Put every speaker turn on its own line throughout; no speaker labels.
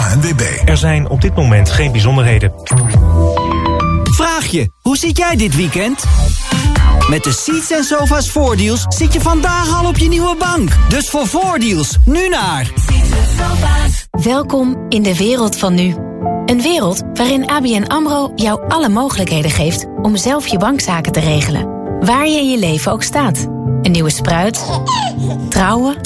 ANWB.
Er zijn op dit moment geen bijzonderheden.
Vraag je, hoe zit jij dit weekend? Met de Seats en Sofa's voordeals zit je vandaag al op je nieuwe bank. Dus voor voordeals, nu naar...
Welkom in de wereld van nu. Een wereld waarin ABN AMRO jou alle mogelijkheden geeft... om zelf je bankzaken te regelen. Waar je in je leven ook staat. Een nieuwe spruit? Trouwen?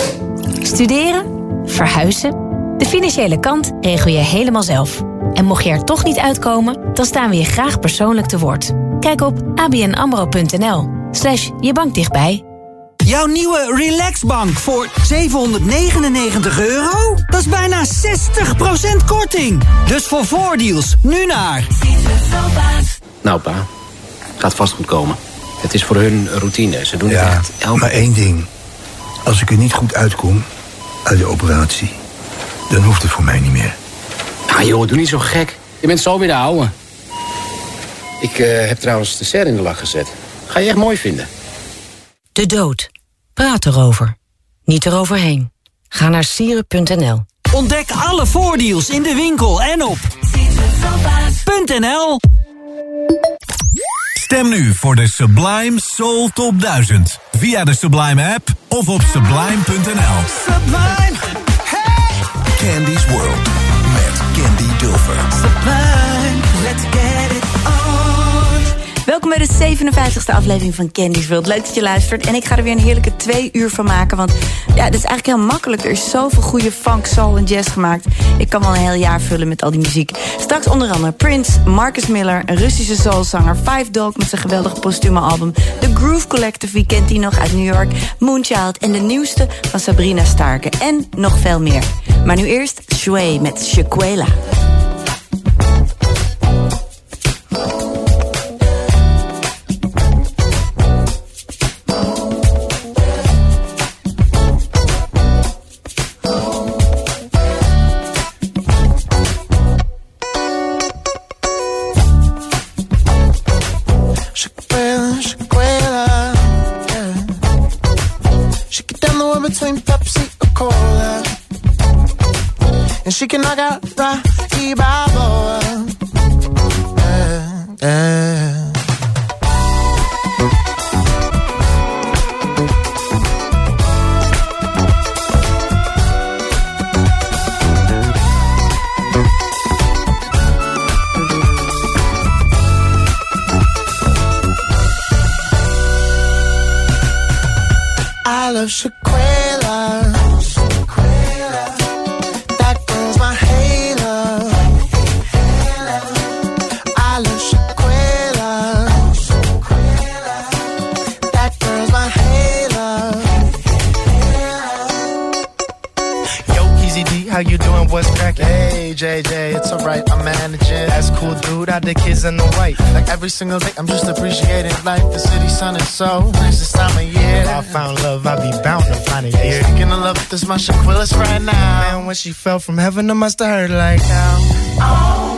Studeren? Verhuizen? De financiële kant regel je helemaal zelf. En mocht je er toch niet uitkomen, dan staan we je graag persoonlijk te woord. Kijk op abnamro.nl slash je bank dichtbij.
Jouw nieuwe Relaxbank voor 799 euro? Dat is bijna 60% korting. Dus voor voordeals, nu naar...
Nou pa, gaat vast goed komen. Het is voor hun routine. Ze doen het
Ja,
echt elke...
maar één ding. Als ik er niet goed uitkom, uit de operatie... dan hoeft het voor mij niet meer.
Ah joh, doe niet zo gek. Je bent zo weer de ouwe. Ik eh, heb trouwens de serre in de lach gezet. Ga je echt mooi vinden.
De dood. Praat erover. Niet eroverheen. Ga naar sieren.nl.
Ontdek alle voordeals in de winkel en op... .nl
Stem nu voor de Sublime Soul Top 1000. Via de Sublime app of op sublime.nl.
Sublime,
Candy's World met Candy Dulfer.
Welkom bij de 57e aflevering van Candy's World. Leuk dat je luistert. En ik ga er weer een heerlijke twee uur van maken. Want ja, het is eigenlijk heel makkelijk. Er is zoveel goede funk, soul en jazz gemaakt. Ik kan wel een heel jaar vullen met al die muziek. Straks onder andere Prince, Marcus Miller... een Russische soulzanger, Five Dog met zijn geweldige postume album... The Groove Collective, wie kent die nog uit New York... Moonchild en de nieuwste van Sabrina Starke. En nog veel meer. Maar nu eerst Sway met Shaquela.
And she can knock out Rocky Balboa. Yeah, yeah. I love Shaquella.
JJ, it's alright, I'm managing. That's cool, dude. I the kids in the white.
Like every single day, I'm just appreciating life. The city sun is so nice this time of year.
If I found love, I'd be bound to find it here.
Speaking of love, this my Shaquilla's right now.
Man, when she fell from heaven, I must have heard like now.
I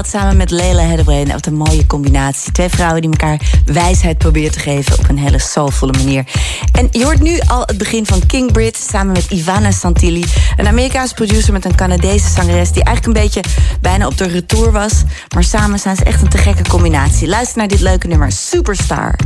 samen met Lela Hedderbreen. Wat een mooie combinatie. Twee vrouwen die elkaar wijsheid proberen te geven op een hele soulvolle manier. En je hoort nu al het begin van King Brit samen met Ivana Santilli. Een Amerikaanse producer met een Canadese zangeres die eigenlijk een beetje bijna op de retour was. Maar samen zijn ze echt een te gekke combinatie. Luister naar dit leuke nummer, Superstar.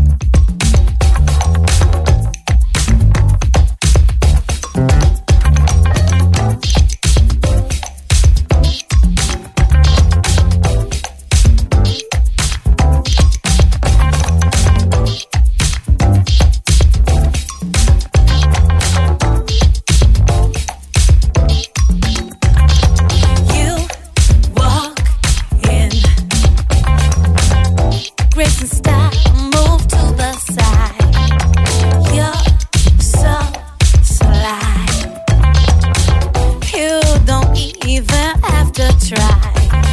to try.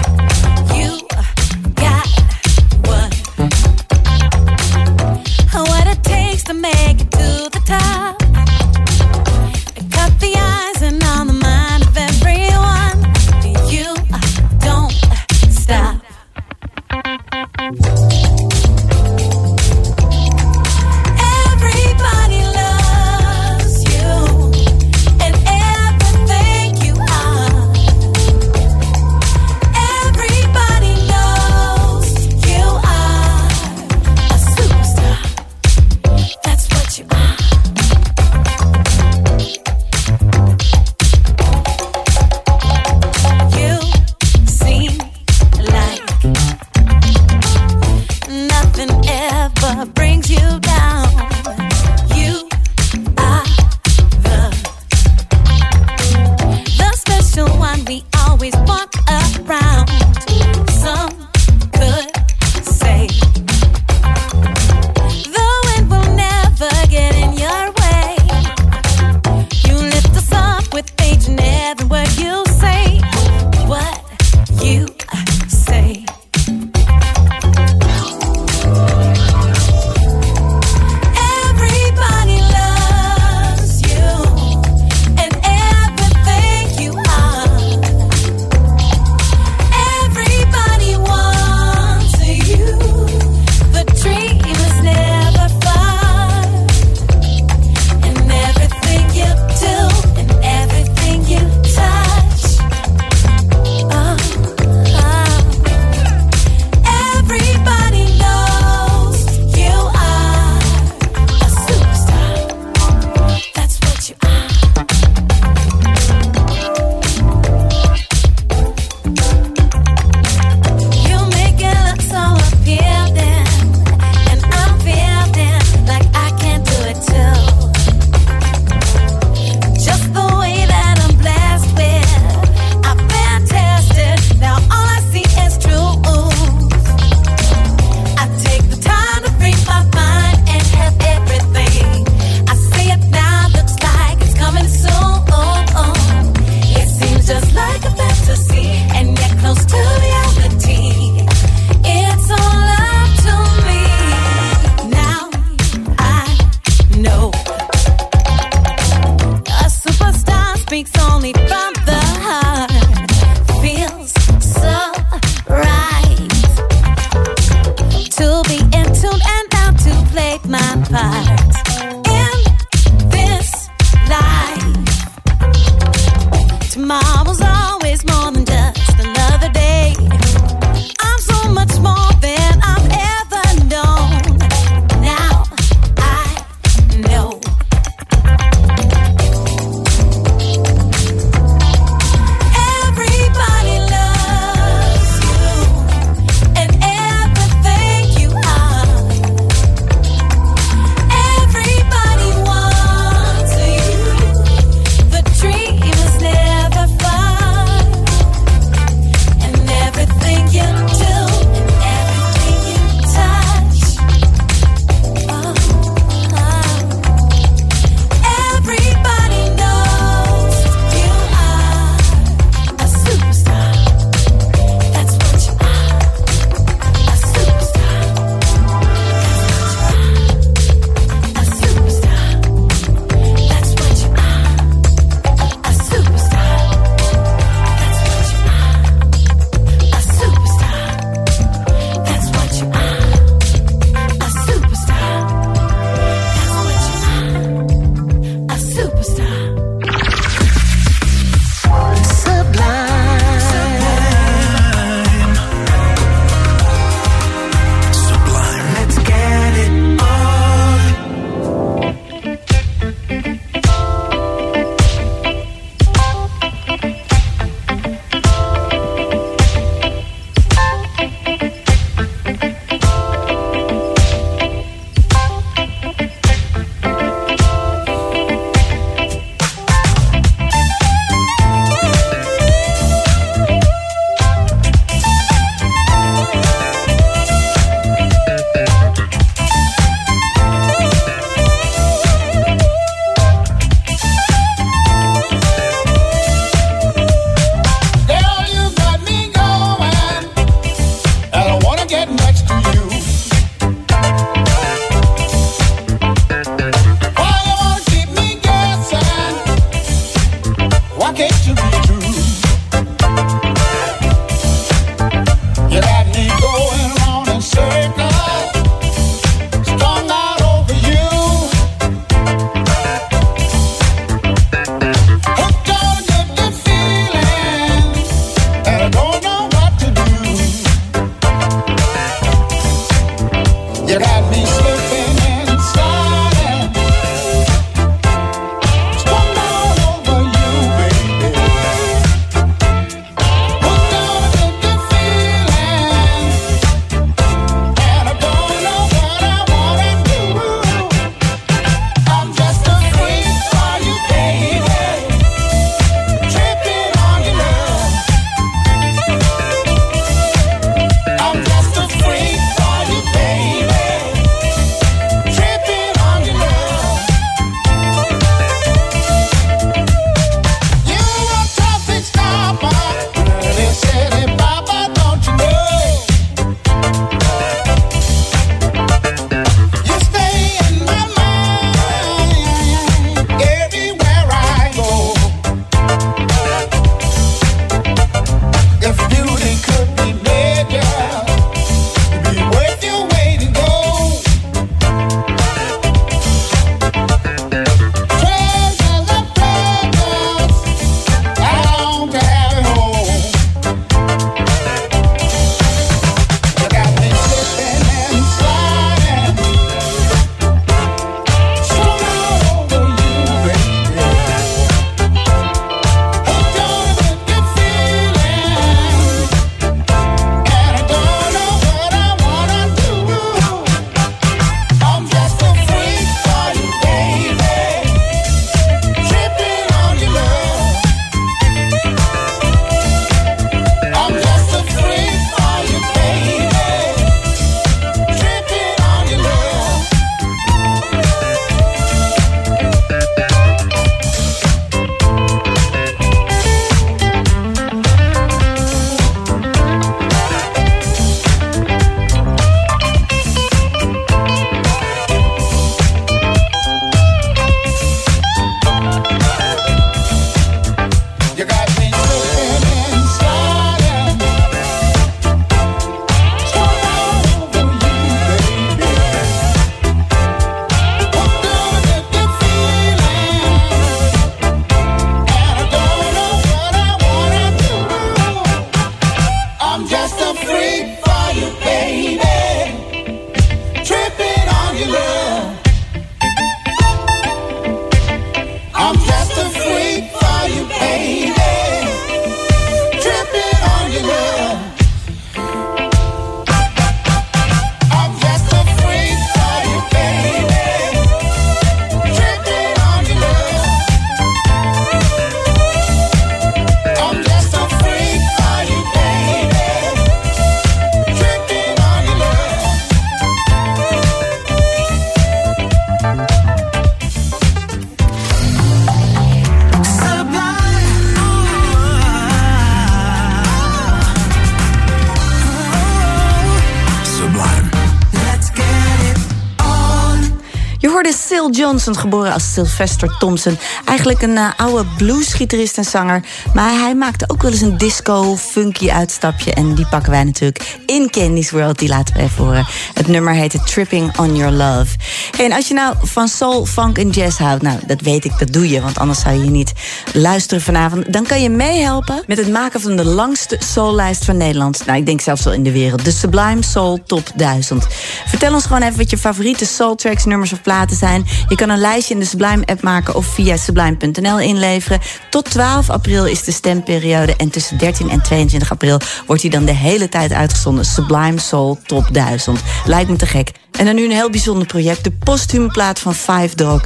Johnson, geboren als Sylvester Thompson. Eigenlijk een uh, oude bluesgitarist en zanger. Maar hij maakte ook wel eens een disco-funky uitstapje. En die pakken wij natuurlijk in Candy's World. Die laten we even horen. Het nummer heette Tripping on Your Love. en als je nou van soul, funk en jazz houdt... nou, dat weet ik, dat doe je. Want anders zou je niet luisteren vanavond. Dan kan je meehelpen met het maken van de langste soullijst van Nederland. Nou, ik denk zelfs wel in de wereld. De Sublime Soul Top 1000. Vertel ons gewoon even wat je favoriete soul tracks, nummers of platen zijn. Je kan een lijstje in de Sublime-app maken of via sublime.nl inleveren. Tot 12 april is de stemperiode. En tussen 13 en 22 april wordt hij dan de hele tijd uitgezonden. Sublime Soul Top 1000. Lijkt me te gek. En dan nu een heel bijzonder project. De postume plaat van Five Dog.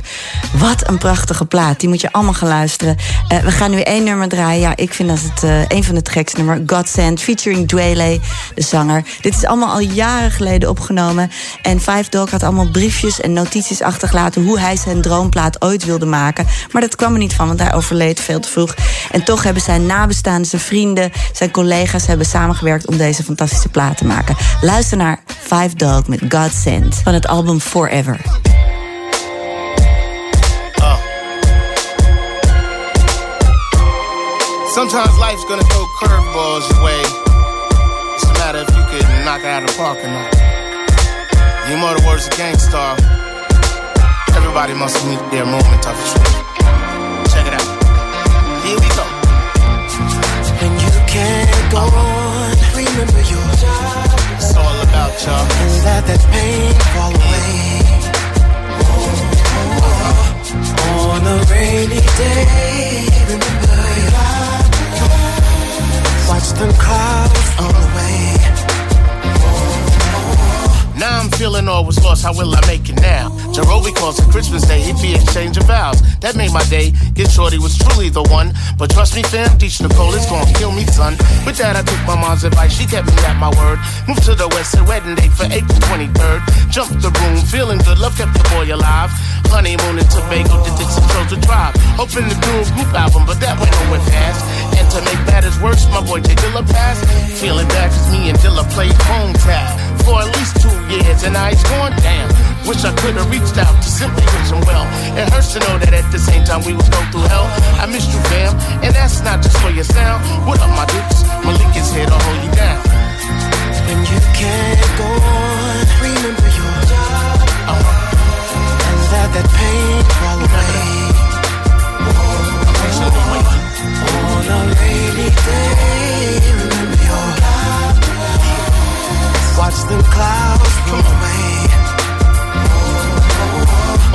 Wat een prachtige plaat. Die moet je allemaal gaan luisteren. Uh, we gaan nu één nummer draaien. Ja, ik vind dat het uh, een van de tracks nummer. God Send, featuring Dwele, de zanger. Dit is allemaal al jaren geleden opgenomen. En Five Dog had allemaal briefjes en notities achtergelaten... hoe hij zijn droomplaat ooit wilde maken. Maar dat kwam er niet van, want hij overleed veel te vroeg. En toch hebben zijn nabestaanden, zijn vrienden, zijn collega's... hebben samengewerkt om deze fantastische plaat te maken. Luister naar Five Dog met God Send. van het album Forever. Uh.
Sometimes life's gonna throw curveballs your way. It's a matter if you can knock it out of the park or not. You know the words of Gangstar. Everybody must meet their moment of truth. Check it out. Here we go.
When you can't go on, remember your job
all about, y'all.
And let that pain fall away. Uh, on a rainy day, remember, you. watch them clouds on the way.
Now I'm feeling all was lost, how will I make it now? Jerobi calls it Christmas Day, it be exchange of vows. That made my day, get shorty was truly the one. But trust me, fam, Deech Nicole is gonna kill me, son. With that, I took my mom's advice, she kept me at my word. Moved to the west, and wedding date for April 23rd. Jumped the room, feeling good, love kept the boy alive. Honeymoon in Tobago, did Dixon Soldier Tribe. Hoping to do a group album, but that went nowhere fast. To make matters worse, my boy J Dilla passed. Feeling bad cause me and Dilla played phone tag for at least two years, and I going down. Wish I could have reached out to simply wish him well. It hurts to know that at the same time we was going through hell. I missed you, fam, and that's not just for your sound. What up, my dukes? Malik is here to hold you down.
When you can't go on, remember your job. Uh-huh. And let that pain fall away.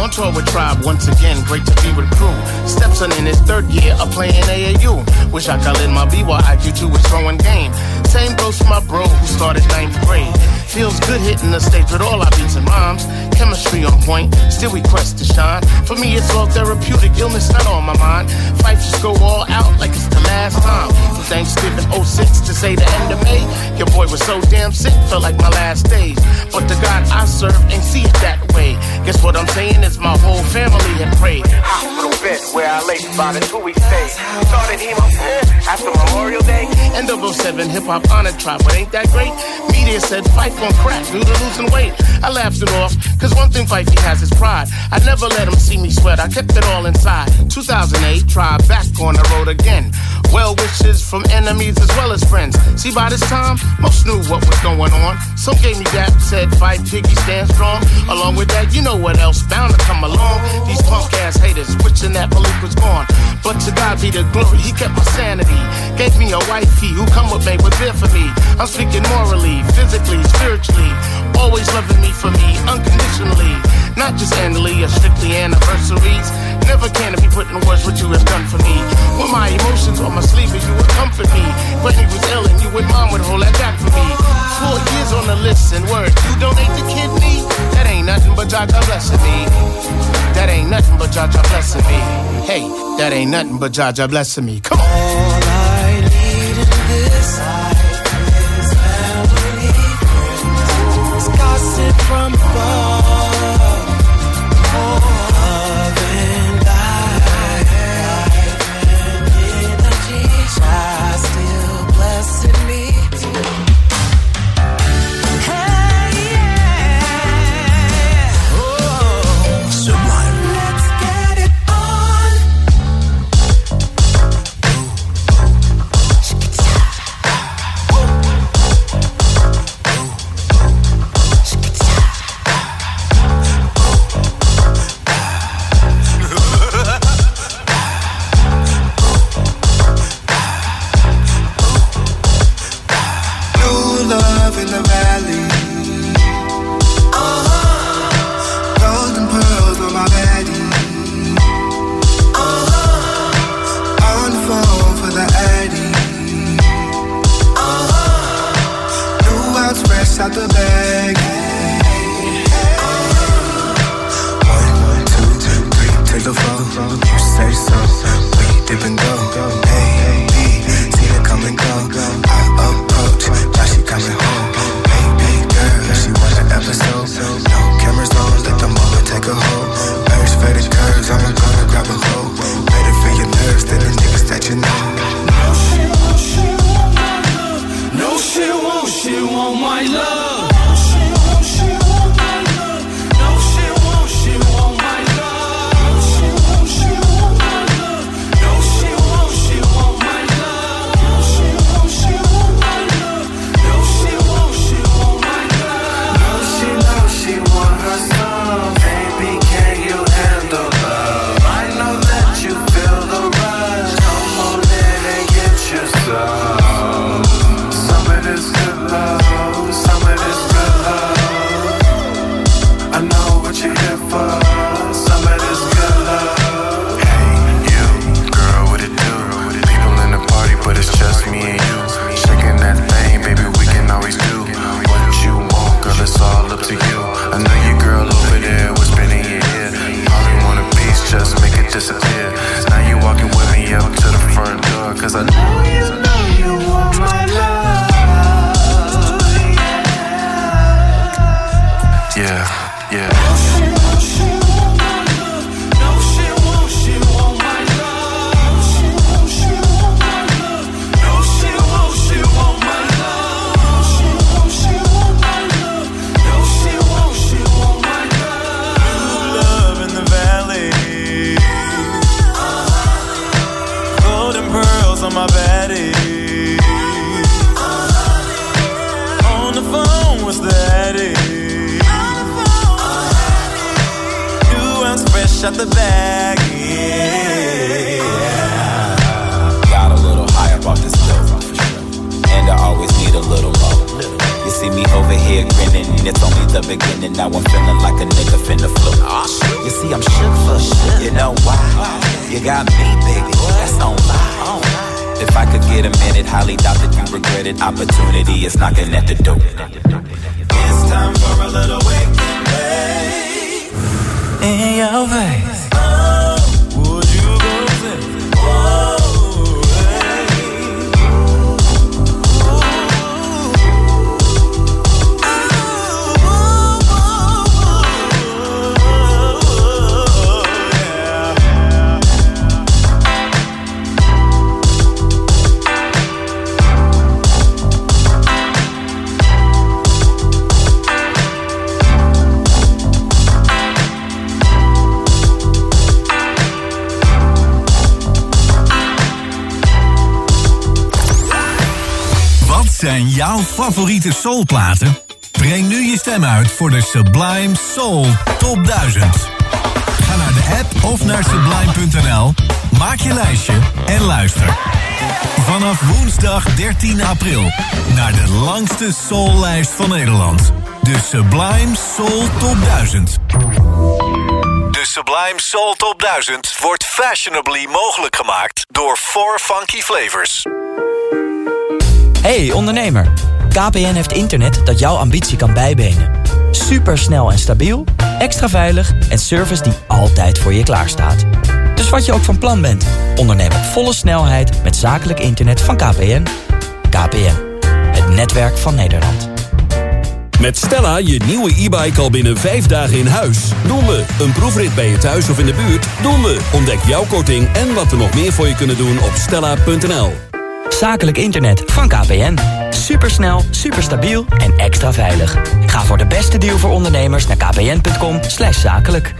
On
tour with Tribe once again, great to be with crew. Stepson in his third year of playing AAU. Wish I could let my BYIQ2 was throwing game. Same goes for my bro who started ninth grade. Feels good hitting the stage with all our beats and rhymes. Chemistry on point, still we quest to shine. For me, it's all therapeutic, illness not on my mind. Fight just go all out like it's the last time. From Thanksgiving 06 to say the end of May, your boy was so damn sick, felt like my last days. But the God I serve ain't see it that way. Guess what I'm saying is my whole family had prayed. Hospital bed where I lay about a two week stay. Started hemo after Memorial Day. End of 07, hip hop honored tribe, but ain't that great? Media said fight on crack due to losing weight. I laughed it off, cause one thing Fifey has is pride. I never let him see me sweat, I kept it all inside. 2008, try back on the road again. Well wishes from enemies as well as friends. See, by this time, most knew what was going on. Some gave me that, said fight Piggy, stand strong. Along with that, you know what else bound to come along. These punk ass haters wishing that Malik was gone. But to God be the glory, he kept my sanity. Gave me a wifey who come with me, was there for me. I'm speaking morally, physically, spiritually. Always loving me for me, unconditionally. Not just annually or strictly anniversaries. Never can I be put in words what you have done for me. With my emotions on my sleeve, if you would comfort me. Granny was ill and you and mom would hold that back for me. Four years on the list and words, you donate the kidney? That ain't nothing but Jaja blessing me. That ain't nothing but Jaja blessing me. Hey, that ain't nothing but Jaja blessing me. Come on.
All I need is
this. out the
bed voor de Sublime Soul Top 1000. Ga naar de app of naar sublime.nl, maak je lijstje en luister. Vanaf woensdag 13 april naar de langste soullijst van Nederland. De Sublime Soul Top 1000. De
Sublime Soul Top 1000 wordt fashionably mogelijk gemaakt door 4 Funky Flavors.
Hey ondernemer, KPN heeft internet dat jouw ambitie kan bijbenen. Supersnel en stabiel, extra veilig en service die altijd voor je klaarstaat. Dus wat je ook van plan bent, onderneem op volle snelheid met zakelijk internet van KPN. KPN, het netwerk van Nederland.
Met Stella je nieuwe e-bike al binnen vijf dagen in huis. Doen we een proefrit bij je thuis of in de buurt? Doen we. Ontdek jouw korting en wat we nog meer voor je kunnen doen op stella.nl.
Zakelijk internet van KPN. Supersnel, superstabiel en extra veilig. Ga voor de beste deal voor ondernemers naar kpn.com zakelijk.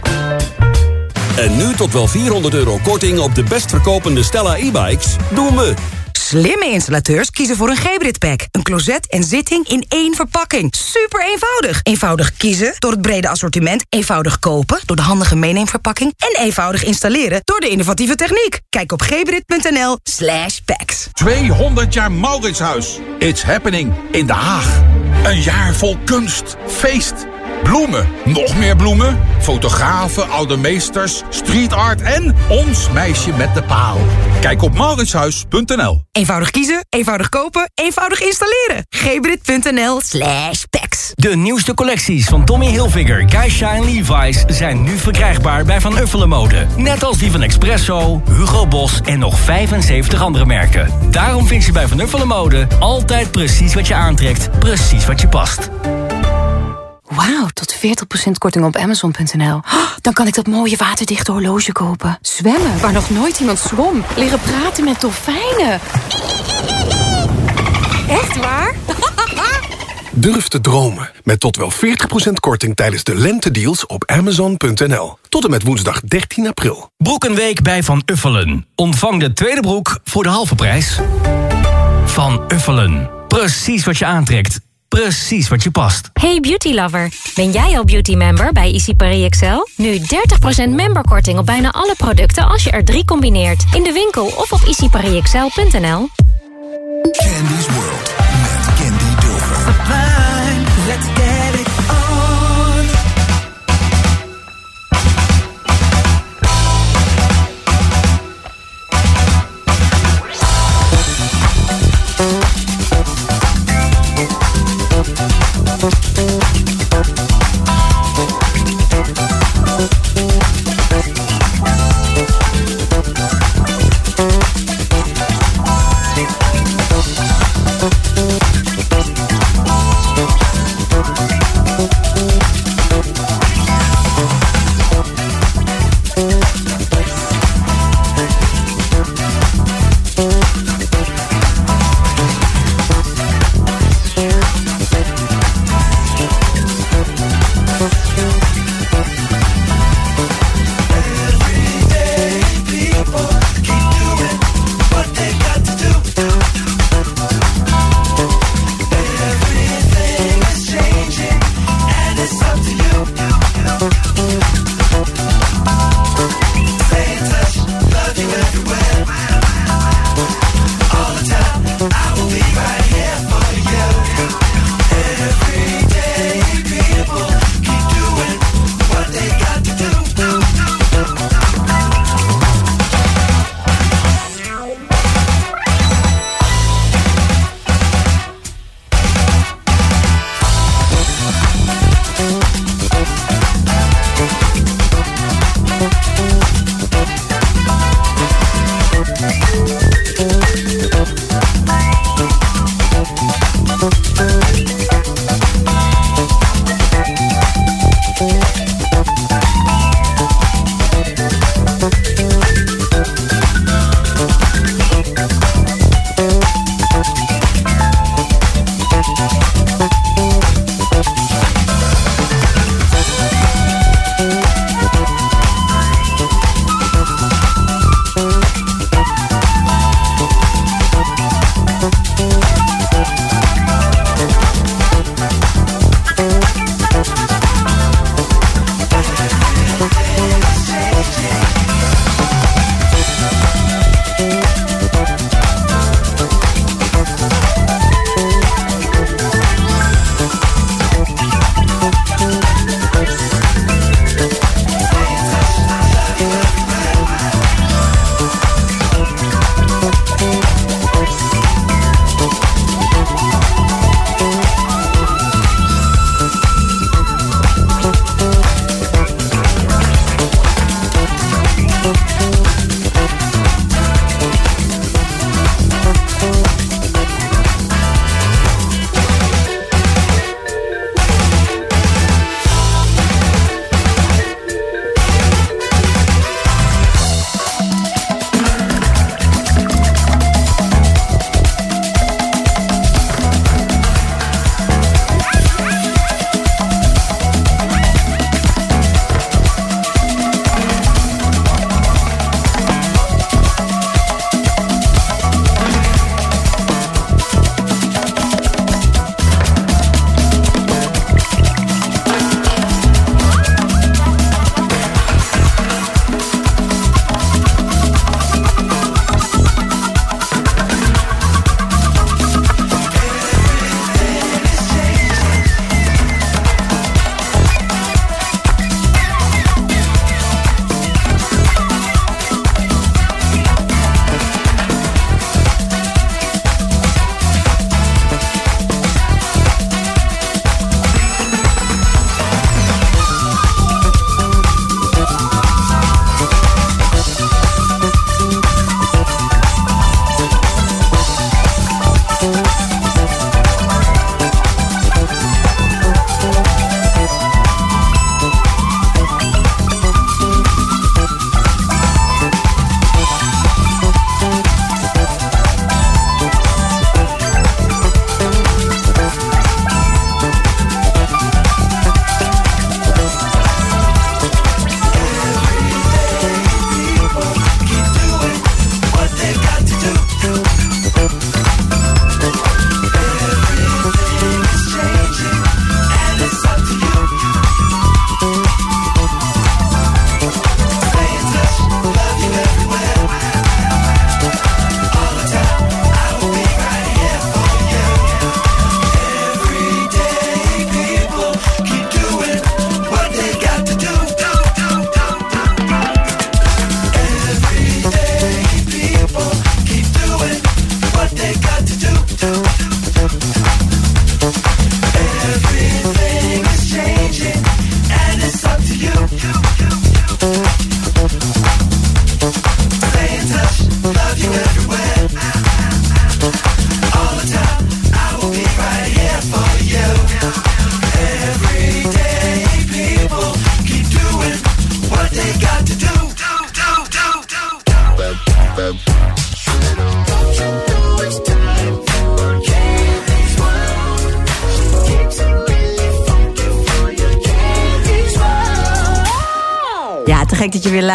En nu tot wel 400 euro korting op de best verkopende Stella e-bikes. Doen we.
Slimme installateurs kiezen voor een Gebrit pack. Een closet en zitting in één verpakking. Super eenvoudig. Eenvoudig kiezen door het brede assortiment. Eenvoudig kopen door de handige meeneemverpakking. En eenvoudig installeren door de innovatieve techniek. Kijk op gebrit.nl slash packs.
200 jaar Mauritshuis. It's happening in Den Haag. Een jaar vol kunst, feest, bloemen, nog meer bloemen, fotografen, oude meesters, street art en ons meisje met de paal. Kijk op mauritshuis.nl.
Eenvoudig kiezen, eenvoudig kopen, eenvoudig installeren. gebrit.nl slash packs.
De nieuwste collecties van Tommy Hilfiger, Guy Shine Levi's zijn nu verkrijgbaar bij Van Uffelen Mode. Net als die van Expresso, Hugo Boss en nog 75 andere merken. Daarom vind je bij Van Uffelen Mode altijd precies wat je aantrekt, precies wat je past.
Wauw, tot 40% korting op Amazon.nl. Dan kan ik dat mooie waterdichte horloge kopen. Zwemmen, waar nog nooit iemand zwom. Leren praten met dolfijnen. Echt waar?
Durf te dromen met tot wel 40% korting tijdens de lentedeals op Amazon.nl. Tot en met woensdag 13 april.
Broekenweek bij Van Uffelen. Ontvang de tweede broek voor de halve prijs. Van Uffelen. Precies wat je aantrekt. Precies wat je past.
Hey beauty lover, ben jij al beauty member bij Easy Paris Excel? Nu 30% memberkorting op bijna alle producten als je er drie combineert. In de winkel of op easyparisexcel.nl.
Candy's World met Candy Dulfer.
nothing to ever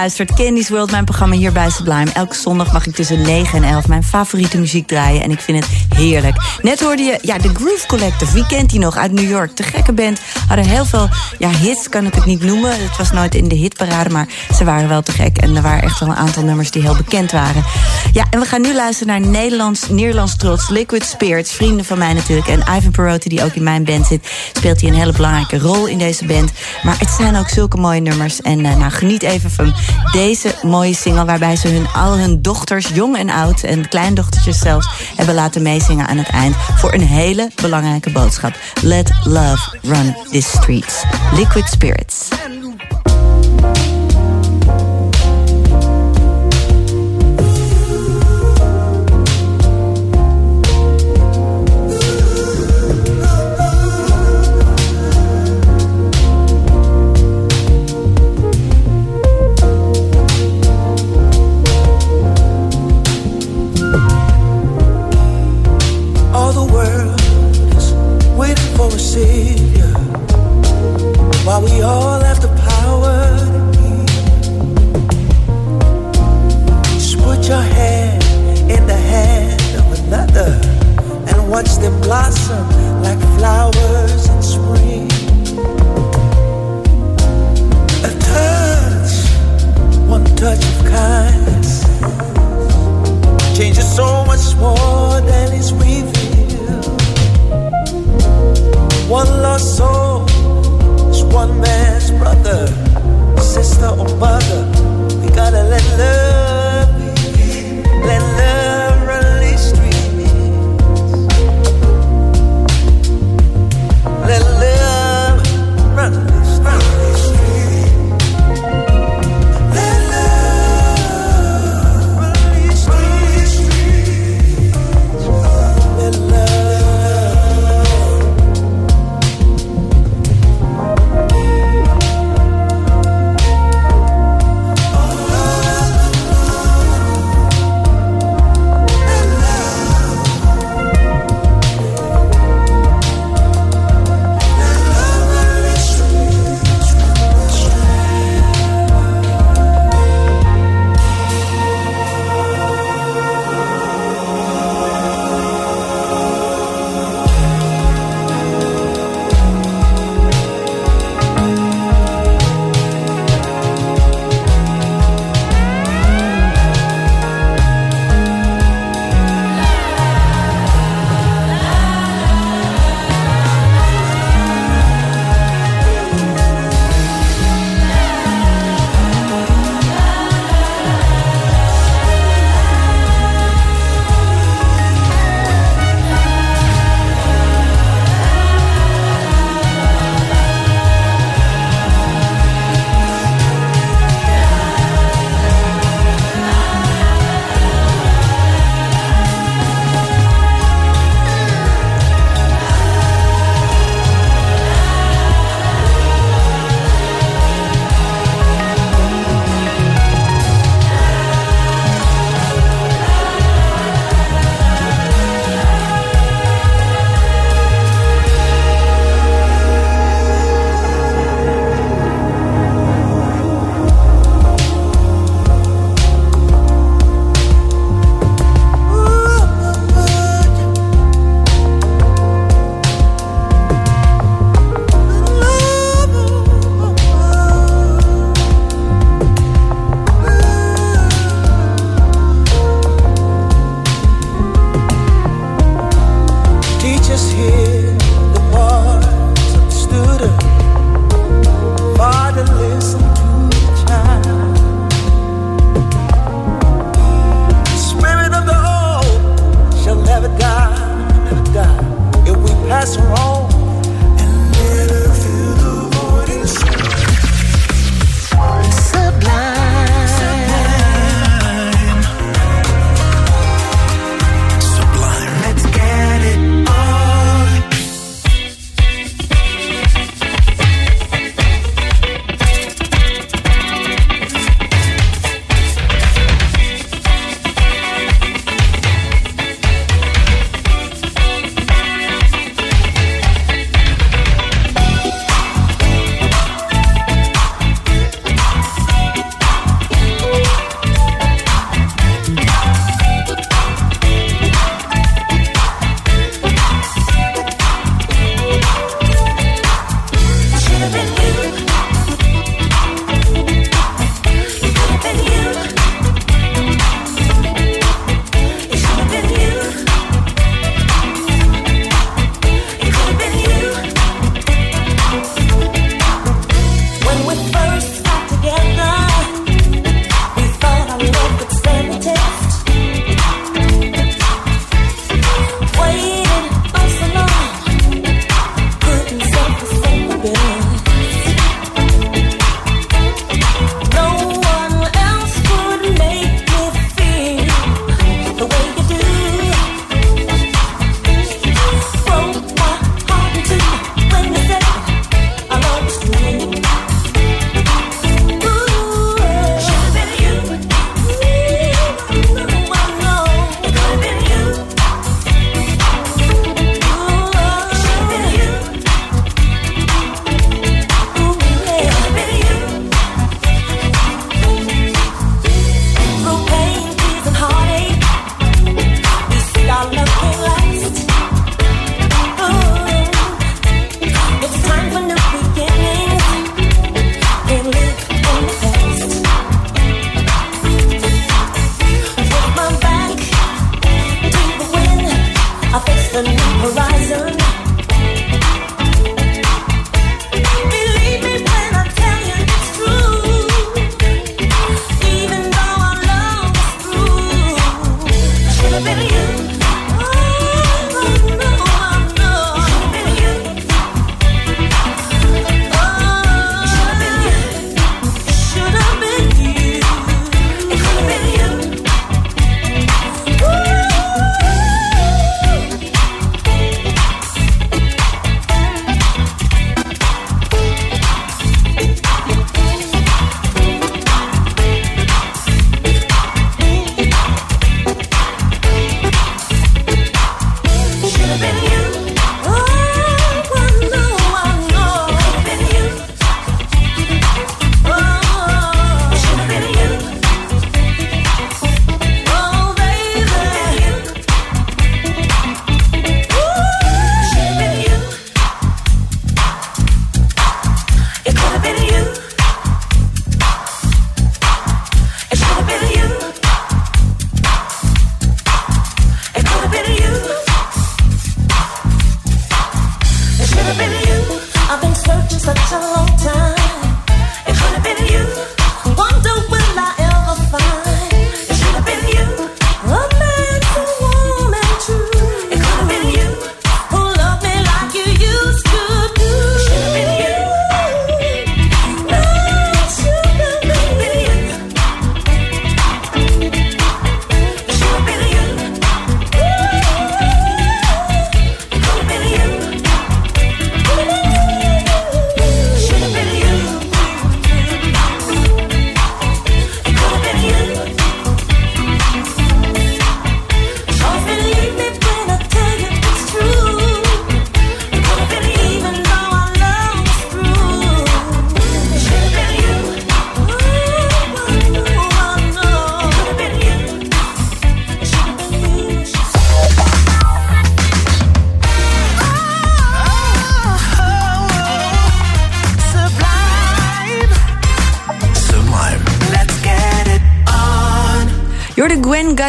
luistert. Candy's World, mijn programma hier bij Sublime. Elke zondag mag ik tussen 9 en 11 mijn favoriete muziek draaien. En ik vind het heerlijk. Net hoorde je ja, de Groove Collective. Wie kent die nog? Uit New York. De gekke band. Hadden heel veel ja, hits, kan ik het niet noemen. Het was nooit in de hitparade, maar ze waren wel te gek. En er waren echt wel een aantal nummers die heel bekend waren. Ja, en we gaan nu luisteren naar Nederlands, Nederlands trots. Liquid Spirits, vrienden van mij natuurlijk. En Ivan Perotti, die ook in mijn band zit, speelt hij een hele belangrijke rol in deze band. Maar het zijn ook zulke mooie nummers. En uh, nou, geniet even van deze mooie single... waarbij ze hun, al hun dochters, jong en oud... en kleindochtertjes zelfs, hebben laten meezingen aan het eind... voor een hele belangrijke boodschap. Let love run these streets. Liquid Spirits.
We all have the power. Just put your hand in the hand of another and watch them blossom like flowers in spring. A touch, one touch of kindness changes so much more than is revealed. One lost soul one man's brother, sister, or mother. We gotta let love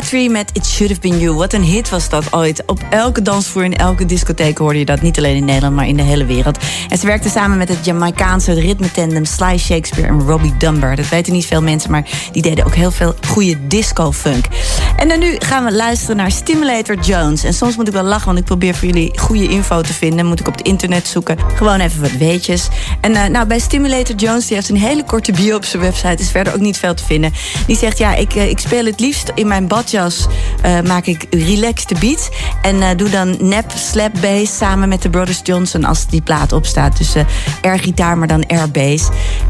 Met It Should Have Been You. Wat een hit was dat ooit. Op elke dansvloer in elke discotheek hoorde je dat. Niet alleen in Nederland, maar in de hele wereld. En ze werkte samen met het Jamaicaanse ritmetandem Sly Shakespeare en Robbie Dunbar. Dat weten niet veel mensen, maar die deden ook heel veel goede disco-funk. En dan nu gaan we luisteren naar Stimulator Jones. En soms moet ik wel lachen, want ik probeer voor jullie goede info te vinden. Moet ik op het internet zoeken. Gewoon even wat weetjes. En eh, nou, bij Stimulator Jones, die heeft een hele korte bio op zijn website. Is verder ook niet veel te vinden. Die zegt, ja, ik, eh, ik speel het liefst in mijn badjas. eh, maak ik relaxed beats. En doe dan nap slap bass samen met de Brothers Johnson als die plaat opstaat. Dus air gitaar, maar dan air bass.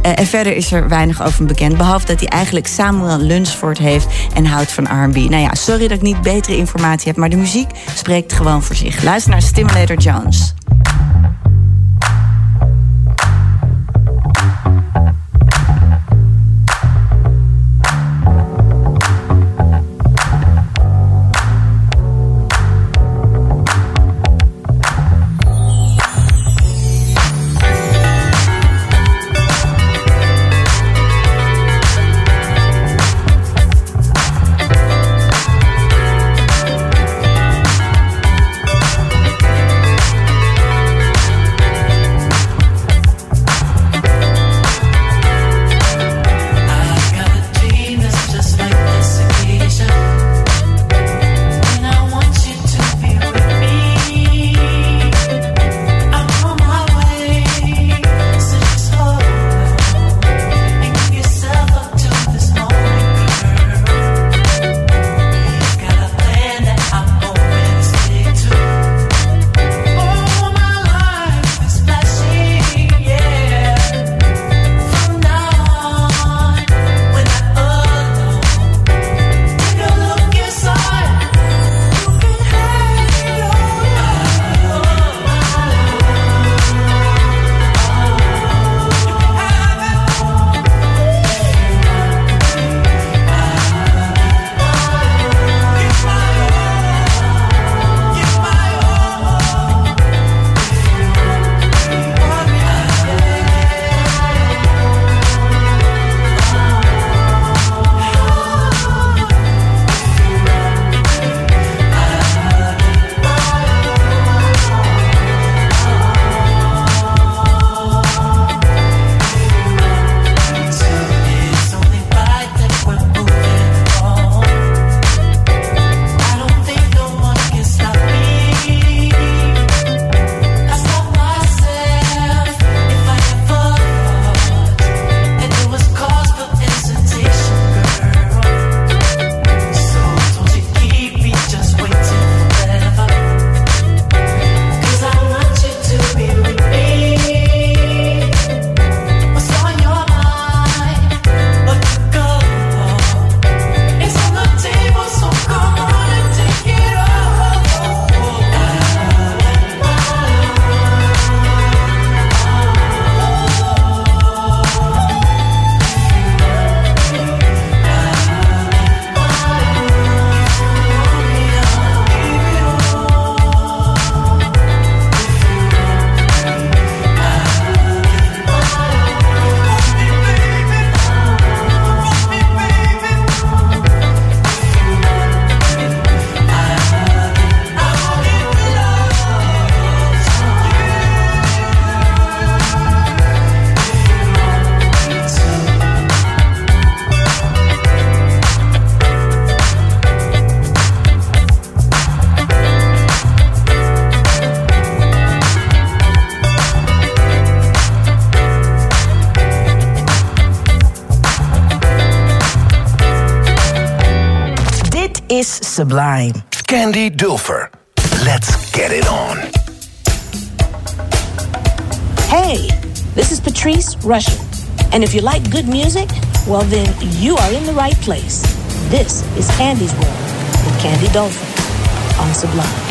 Eh, en verder is er weinig over bekend. Behalve dat hij eigenlijk Samuel Lunsford heeft en houdt van R&B. Nou ja, sorry dat ik niet betere informatie heb, maar de muziek spreekt gewoon voor zich. Luister naar Stimulator Jones.
Sublime.
Candy Dulfer. Let's get it on.
Hey, this is Patrice Russian. And if you like good music, well, then you are in the right place. This is Candy's World with Candy Dolphin on Sublime.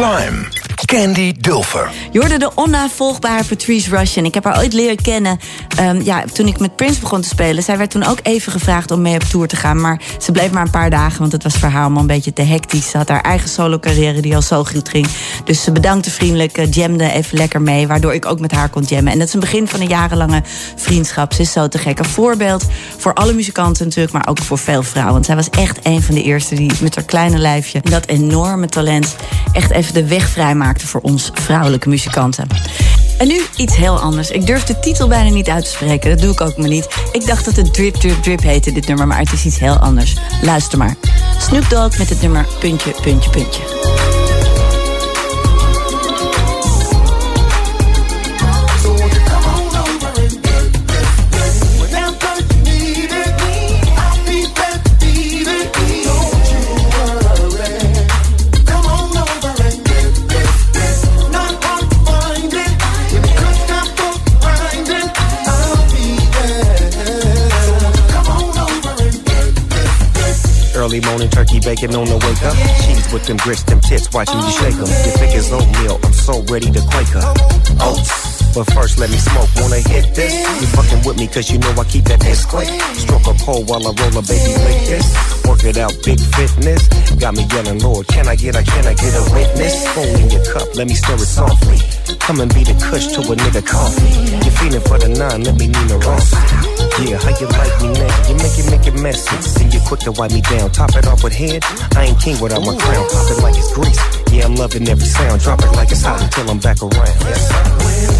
Sublime. Candy Dulfer.
Je hoorde de onnavolgbare Patrice Russian. Ik heb haar ooit leren kennen ehm, ja, toen ik met Prince begon te spelen. Zij werd toen ook even gevraagd om mee op tour te gaan. Maar ze bleef maar een paar dagen, want het was voor haar allemaal een beetje te hectisch. Ze had haar eigen solo-carrière die al zo goed ging. Dus ze bedankte vriendelijk, uh, jamde even lekker mee. Waardoor ik ook met haar kon jammen. En dat is een begin van een jarenlange vriendschap. Ze is zo te gek. Een voorbeeld voor alle muzikanten natuurlijk, maar ook voor veel vrouwen. Want zij was echt een van de eerste die met haar kleine lijfje... en dat enorme talent echt even de weg vrijmaakte voor ons vrouwelijke muzikanten. En nu iets heel anders. Ik durf de titel bijna niet uit te spreken. Dat doe ik ook maar niet. Ik dacht dat het Drip Drip Drip heette, dit nummer. Maar het is iets heel anders. Luister maar. Snoop Dogg met het nummer Puntje, Puntje, Puntje.
Early morning turkey bacon on the wake up. Cheese with them grits, them tits, watching you shake them. You think it's oatmeal, oh, I'm so ready to quake. Oats. Oh, But first let me smoke, wanna hit this? You fucking with me cause you know I keep that discreet. Stroke a pole while I roll a baby like this. Work it out, big fitness. Got me yelling, Lord, can I get a, can I get a witness? Phone in your cup, let me stir it softly. Come and be the kush to a nigga coffee. You feeling for the nine, let me Nina Ross. Yeah, how you like me now? You make it, make it messy. Then you quick to wipe me down. Top it off with head. I ain't king without my crown. Pop it like it's grease. Yeah, I'm loving every sound. Drop it like it's hot until I'm back around. Yes.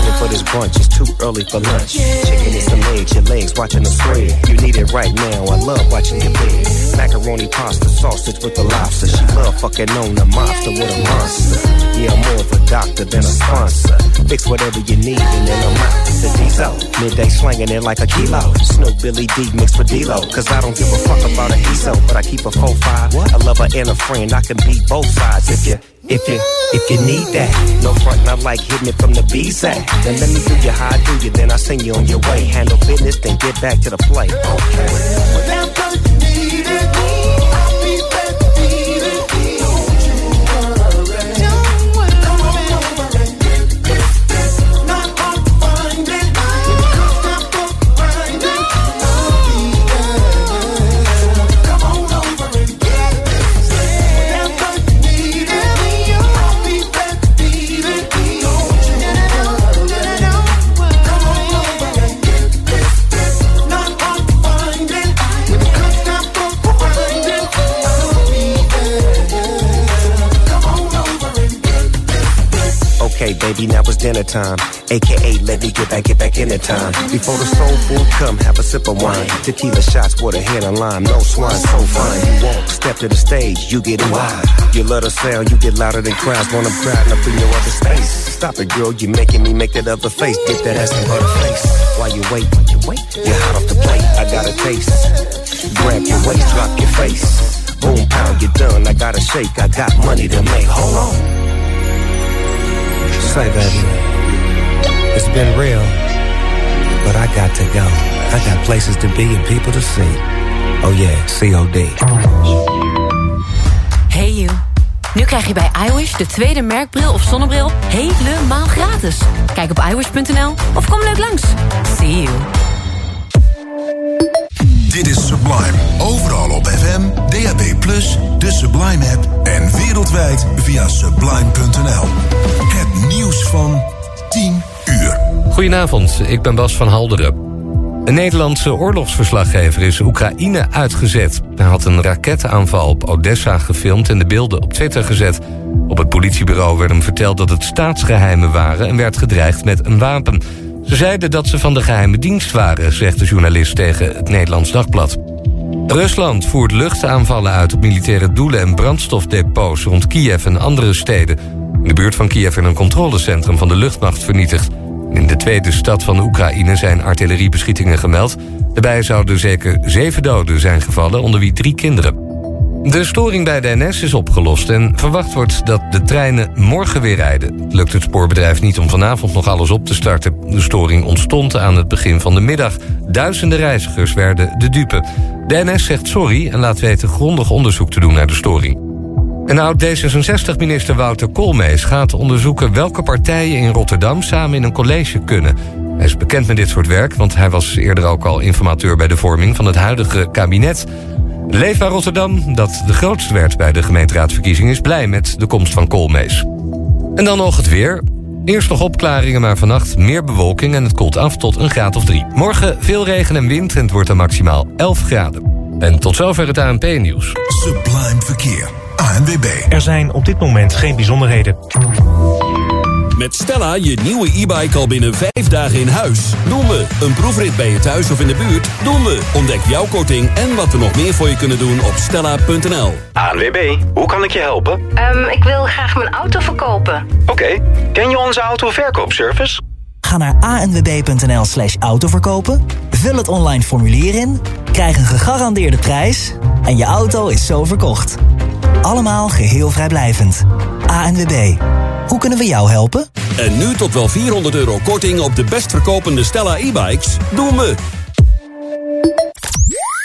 for
this brunch, it's too early for lunch. Chicken and some eggs, your legs watching the spread. You need it right now, I love watching your bed. Macaroni pasta, sausage with the lobster. She love fucking on the mobster with a monster. Yeah, I'm more of a doctor than a sponsor. Fix whatever you need and then I'm out. The out, midday slanging it like a kilo. Snoop Billy D mixed with D-Lo. Cause I don't give a fuck about a ESO, but I keep a 4-5. I love her and a friend, I can beat both sides if you if you, if you need that, no front, not like hitting it from the B side. Then let me do you how I do you, then I send you on your way. Handle business, then get back to the play. Okay. Baby, now it's dinner time. AKA, let me get back, get back in the time. Before the soul food come, have a sip of wine. Tequila shots with a hit of lime, no swine, so fine. You walk, step to the stage, you get wild. You love the sound, you get louder than crowds when I'm crowding up in your other space. Stop it, girl, you making me make that other face. Dip that ass in butter face. While you wait, you wait, you're hot off the plate. I got a taste. Grab your waist, drop your face. Boom, pound, you're done. I gotta shake, I got money to make. Hold on. Say, baby, it's been real, but I got to go. I got places to be and people to see. Oh yeah, COD.
Hey you. Nu krijg je bij iWish de tweede merkbril of zonnebril helemaal gratis. Kijk op iWish.nl of kom leuk langs. See you.
Dit is Sublime. Overal op FM, DAB+, de Sublime app en wereldwijd via sublime.nl. Nieuws van 10 uur.
Goedenavond, ik ben Bas van Halderen. Een Nederlandse oorlogsverslaggever is Oekraïne uitgezet. Hij had een raketaanval op Odessa gefilmd en de beelden op Twitter gezet. Op het politiebureau werd hem verteld dat het staatsgeheimen waren... en werd gedreigd met een wapen. Ze zeiden dat ze van de geheime dienst waren, zegt de journalist tegen het Nederlands Dagblad. Rusland voert luchtaanvallen uit op militaire doelen en brandstofdepots rond Kiev en andere steden. In de buurt van Kiev werd een controlecentrum van de luchtmacht vernietigd. In de tweede stad van Oekraïne zijn artilleriebeschietingen gemeld. Daarbij zouden zeker zeven doden zijn gevallen, onder wie drie kinderen. De storing bij de NS is opgelost en verwacht wordt dat de treinen morgen weer rijden. Lukt het spoorbedrijf niet om vanavond nog alles op te starten. De storing ontstond aan het begin van de middag. Duizenden reizigers werden de dupe. De NS zegt sorry en laat weten grondig onderzoek te doen naar de storing. En oud-D66-minister Wouter Koolmees gaat onderzoeken... welke partijen in Rotterdam samen in een college kunnen. Hij is bekend met dit soort werk, want hij was eerder ook al informateur... bij de vorming van het huidige kabinet. Leefbaar Rotterdam, dat de grootste werd bij de gemeenteraadsverkiezing... is blij met de komst van Koolmees. En dan nog het weer. Eerst nog opklaringen, maar vannacht meer bewolking... en het koelt af tot een graad of drie. Morgen veel regen en wind en het wordt dan maximaal 11 graden. En tot zover het ANP-nieuws.
Sublime Verkeer. ANWB.
Er zijn op dit moment geen bijzonderheden.
Met Stella je nieuwe e-bike al binnen vijf dagen in huis. Doen we een proefrit bij je thuis of in de buurt? Doen we. Ontdek jouw korting en wat we nog meer voor je kunnen doen op stella.nl.
ANWB, hoe kan ik je helpen?
Ehm, ik wil graag mijn auto verkopen.
Oké, ken je onze autoverkoopservice?
Ga naar anwb.nl slash autoverkopen, vul het online formulier in, krijg een gegarandeerde prijs en je auto is zo verkocht. Allemaal geheel vrijblijvend. ANWB, hoe kunnen we jou helpen?
En nu tot wel 400 euro korting op de best verkopende Stella e-bikes doen we.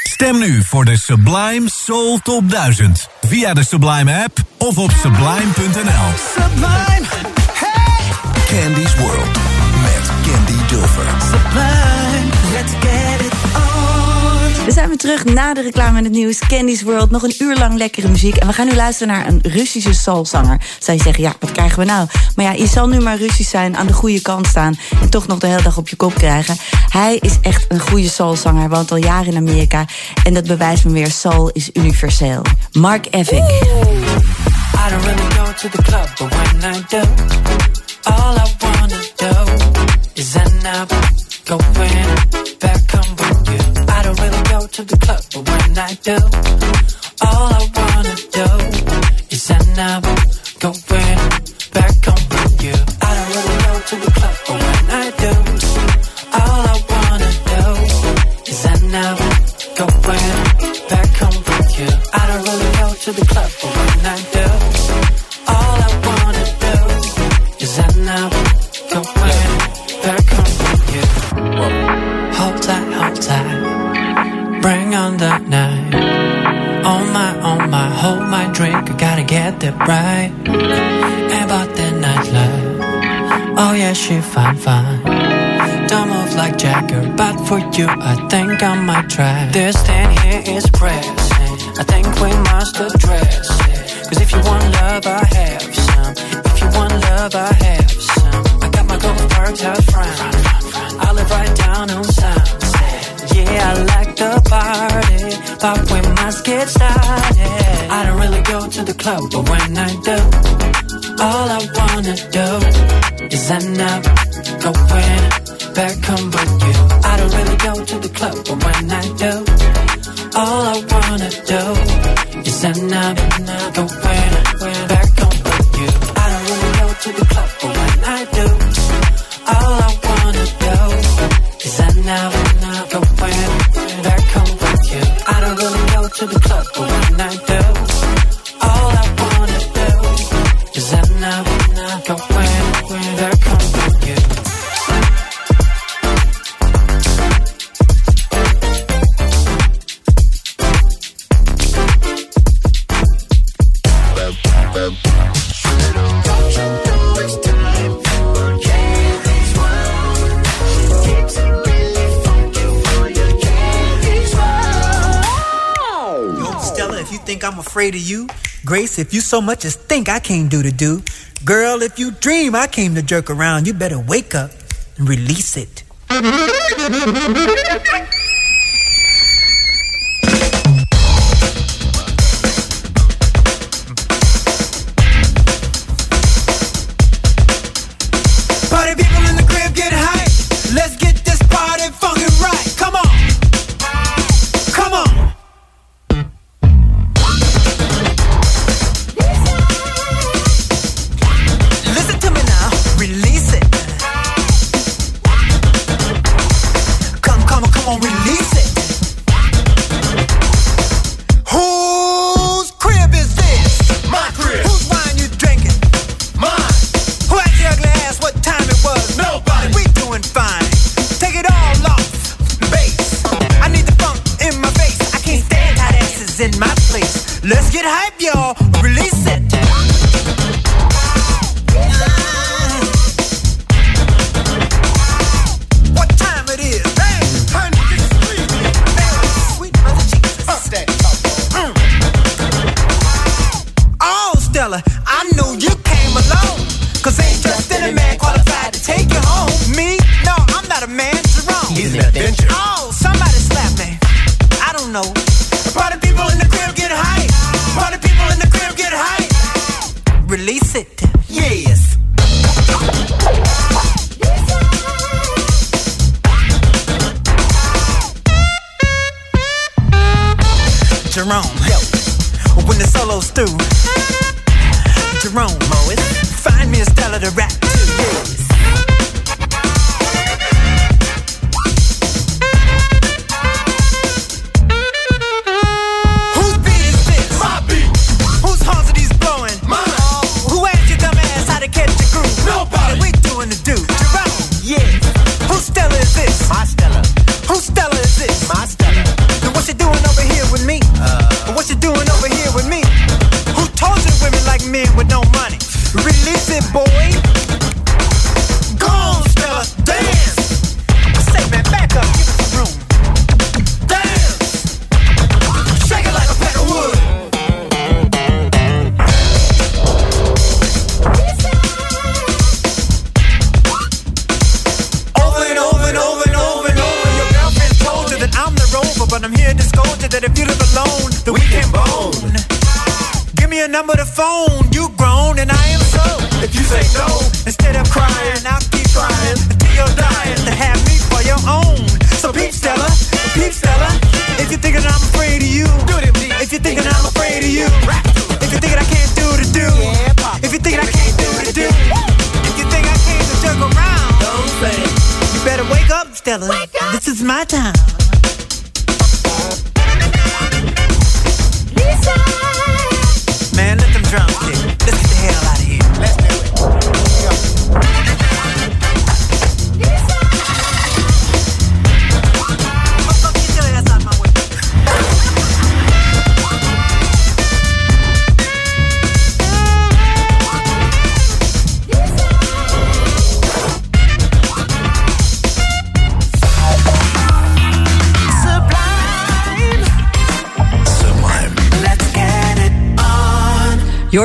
Stem nu voor de Sublime Soul Top 1000. Via de Sublime app of op sublime.nl.
Sublime, hey!
Candy's World met Candy Dulfer.
Sublime,
We zijn weer terug na de reclame en het nieuws. Candy's World, nog een uur lang lekkere muziek. En we gaan nu luisteren naar een Russische soulzanger. Zou je zeggen, ja, wat krijgen we nou? Maar ja, je zal nu maar Russisch zijn, aan de goede kant staan... en toch nog de hele dag op je kop krijgen. Hij is echt een goede soulzanger. Hij woont al jaren in Amerika. En dat bewijst me weer, soul is universeel. Mark Evick.
I don't really go to the club, but when I do, all I wanna do is end up going back to the club, but when I do, all I wanna do is end up going back home with you. I don't really go to the club, but when I do, all I wanna do is end up going back home with you. I don't really go to the club, drink, I gotta get that right. About that nightlife, oh yeah, she fine, fine. Don't move like Jagger, but for you, I think I might try. This thing here is pressing. I think we must address it. Cause if you want love, I have some. If you want love, I have some. I got my gold perks out front. I live right down on Sunset. Yeah, I like the party, but we must get started. I don't really go to the club, but when I do, all I wanna do is end up going back home with you. I don't really go to the club, but when I do, all I wanna do is end up going back
afraid of you, Grace, if you so much as think I came do to do, girl, if you dream I came to jerk around, you better wake up and release it.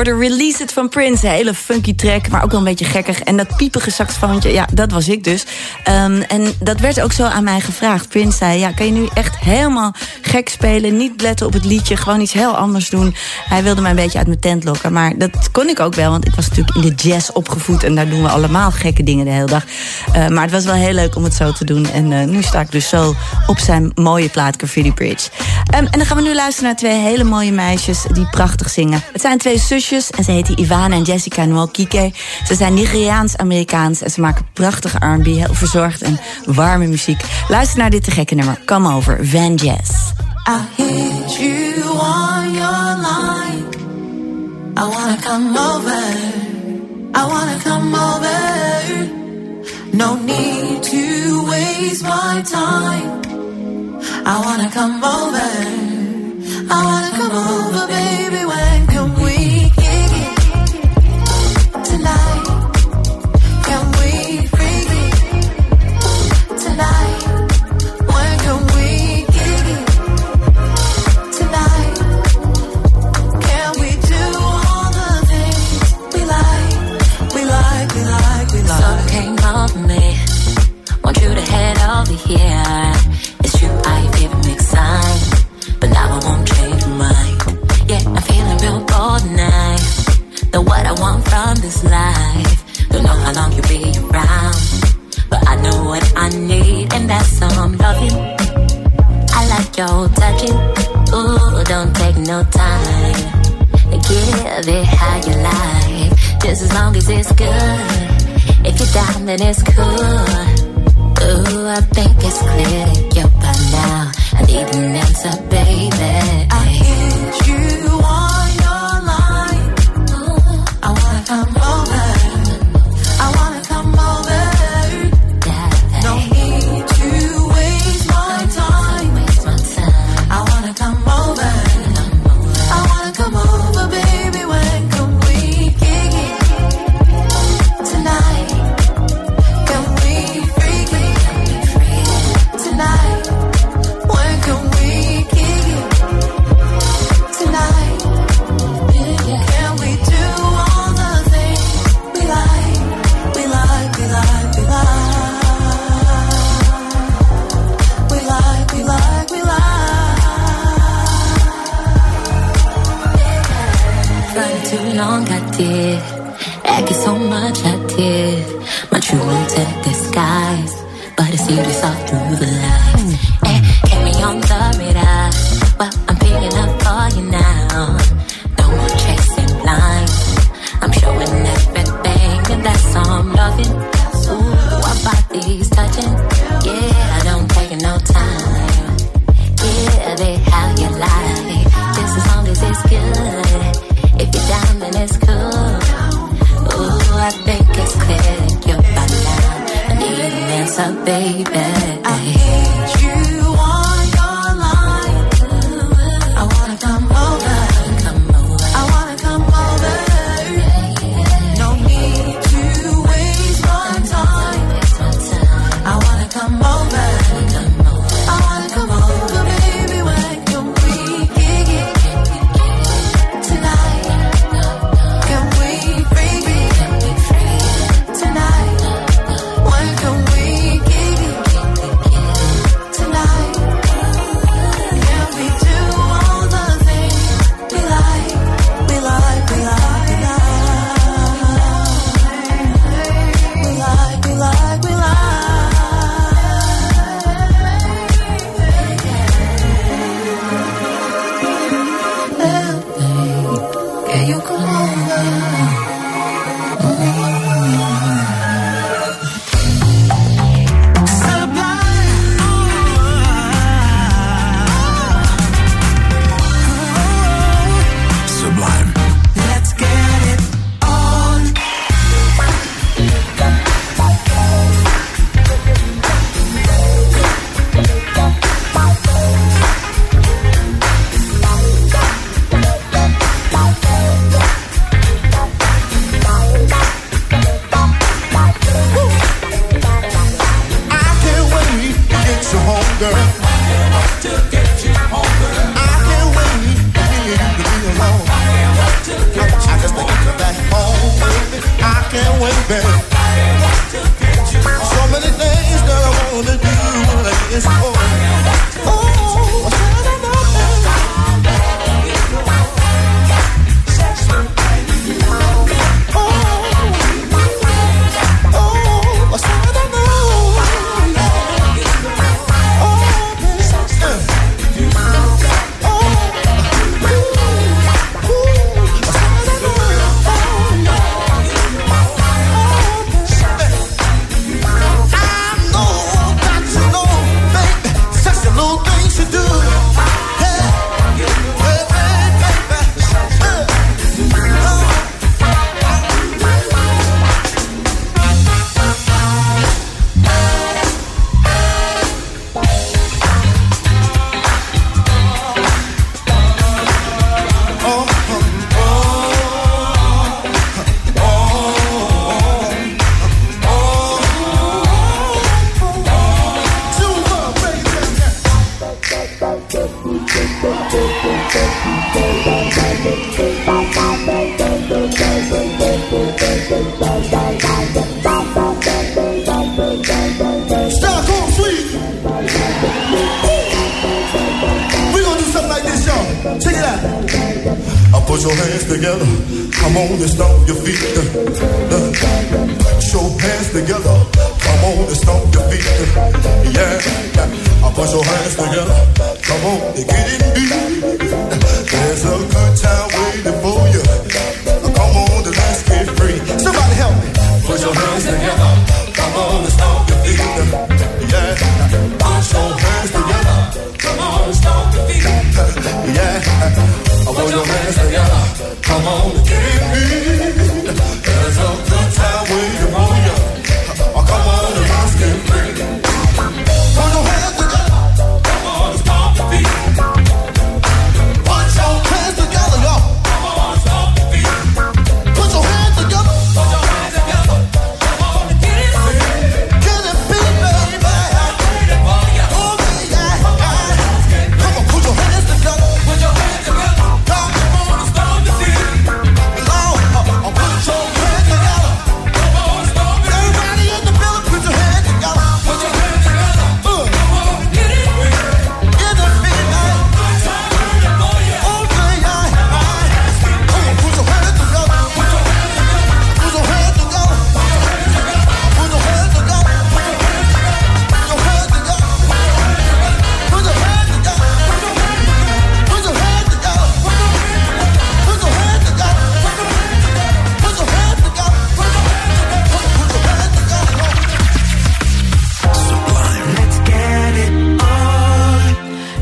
De Release It
van Prince. Hele funky track, maar ook wel een beetje gekkig. En dat piepige saxofoontje, ja, dat was ik dus. Ehm, en dat werd ook zo aan mij gevraagd. Prince zei, ja, kan je nu echt helemaal gek spelen? Niet letten op het liedje, gewoon iets heel anders doen. Hij wilde mij een beetje uit mijn tent lokken. Maar dat kon ik ook wel, want ik was natuurlijk in de jazz opgevoed. En daar doen we allemaal gekke dingen de hele dag. Eh, maar het was wel heel leuk om het zo te doen. En eh, nu sta ik dus zo op zijn mooie plaat Graffiti Bridge. Ehm, en dan gaan we nu luisteren naar twee hele mooie meisjes die prachtig zingen. Het zijn twee zusjes en ze heten Ivana en Jessica Nwokike. Ze zijn Nigeriaans-Amerikaans en ze maken prachtige R&B, heel verzorgd en warme muziek. Luister naar dit te gekke nummer, Come Over, Van Jazz.
I hit you on your line. I wanna come over. I wanna come over. No need to waste my time. I wanna come over. I wanna come over.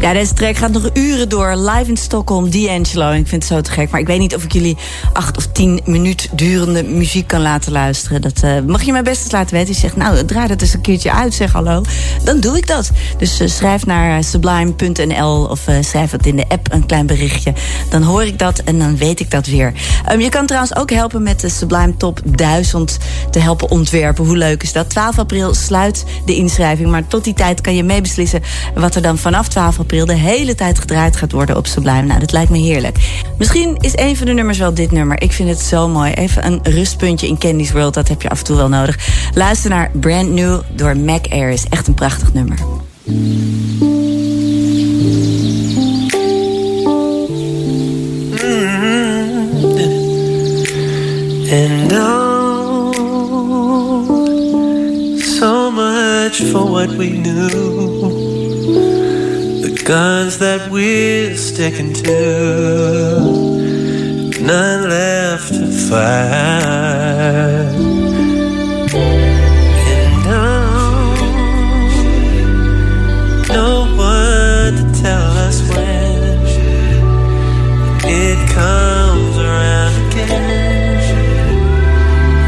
Ja, deze track gaat nog uren door. Live in Stockholm, D'Angelo. Ik vind het zo te gek. Maar ik weet niet of ik jullie acht of tien minuut durende muziek kan laten luisteren. Dat eh, mag je mij best eens laten weten. Je zegt, nou, draai dat eens een keertje uit, zeg hallo. Dan doe ik dat. Dus eh, schrijf naar eh, sublime.nl of schrijf het in de app, een klein berichtje. Dan hoor ik dat en dan weet ik dat weer. Ehm, je kan trouwens ook helpen met de Sublime Top 1000 te helpen ontwerpen. Hoe leuk is dat? 12 april sluit de inschrijving. Maar tot die tijd kan je meebeslissen wat er dan vanaf 12 april de hele tijd gedraaid gaat worden op Sublime. Nou, dat lijkt me heerlijk. Misschien is een van de nummers wel dit nummer. Ik vind het zo mooi. Even een rustpuntje in Candy's World. Dat heb je af en toe wel nodig. Luister naar Brand New door Mac Air. Is echt een prachtig nummer.
And oh, so much for what we knew. Guns that we're sticking to, none left to fight. And oh, no one to tell us when it comes around again.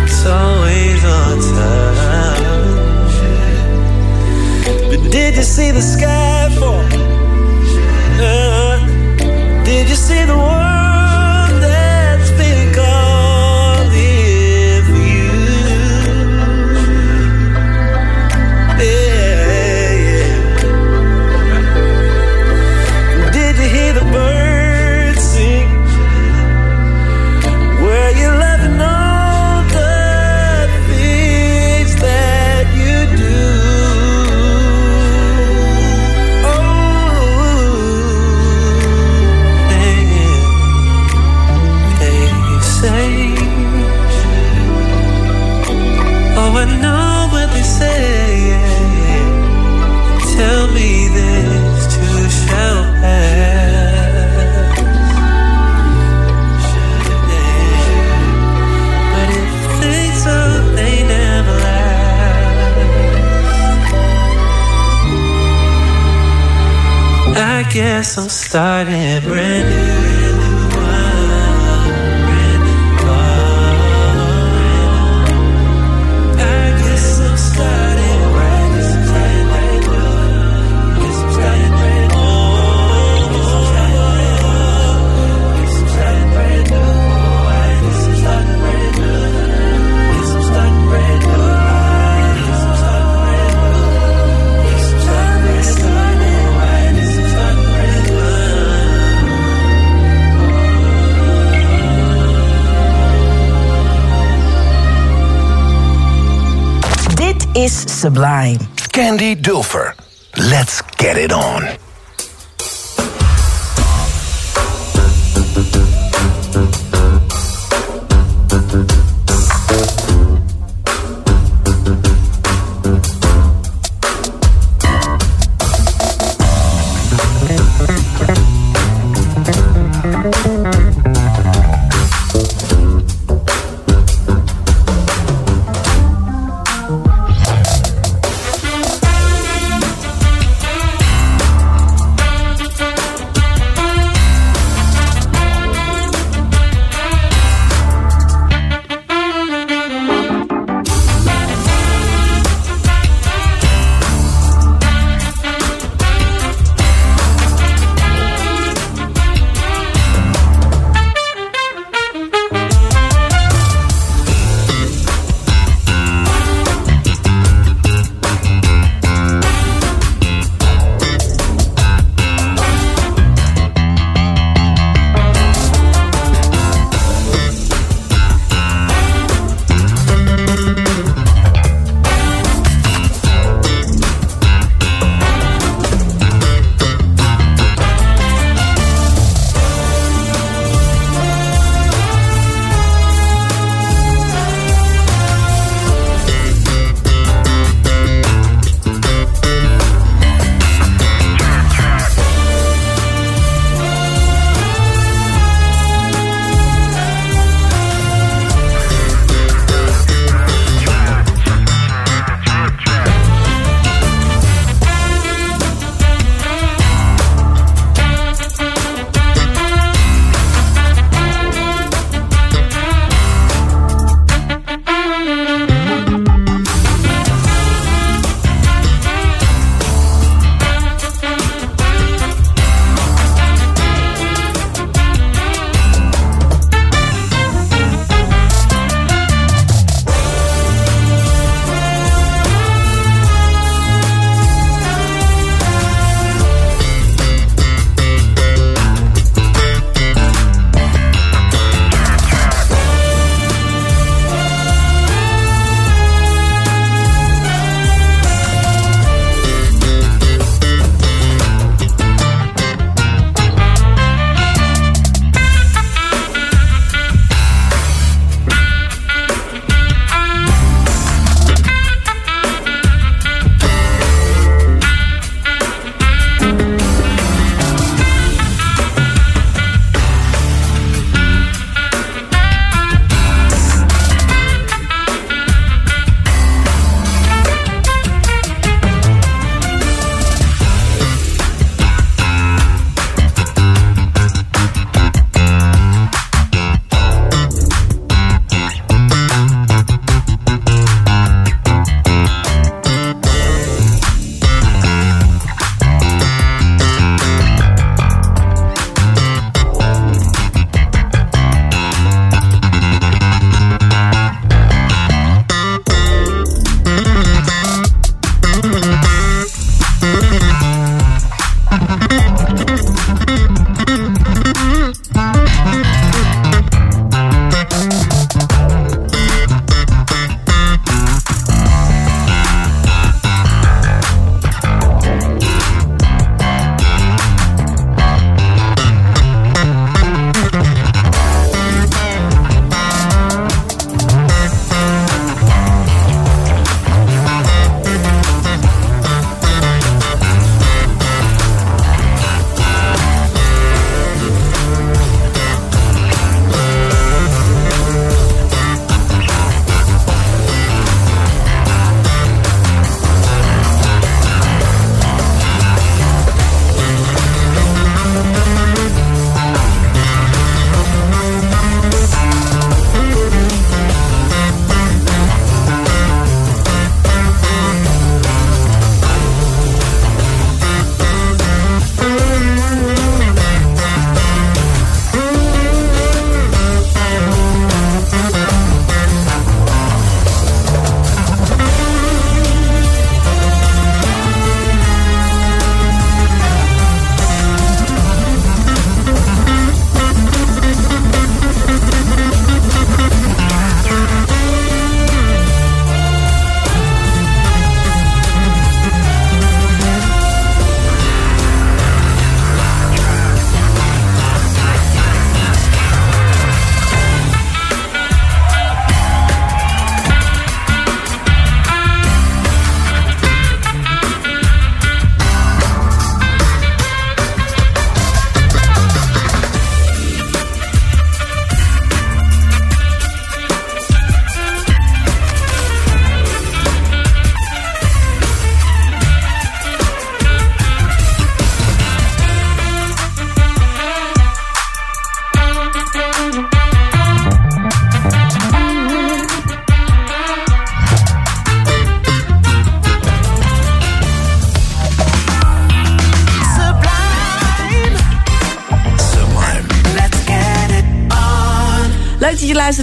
It's always on time. But did you see the sky fall? Did you see the world guess I'm starting brand new.
Sublime.
Candy. Let's get it on.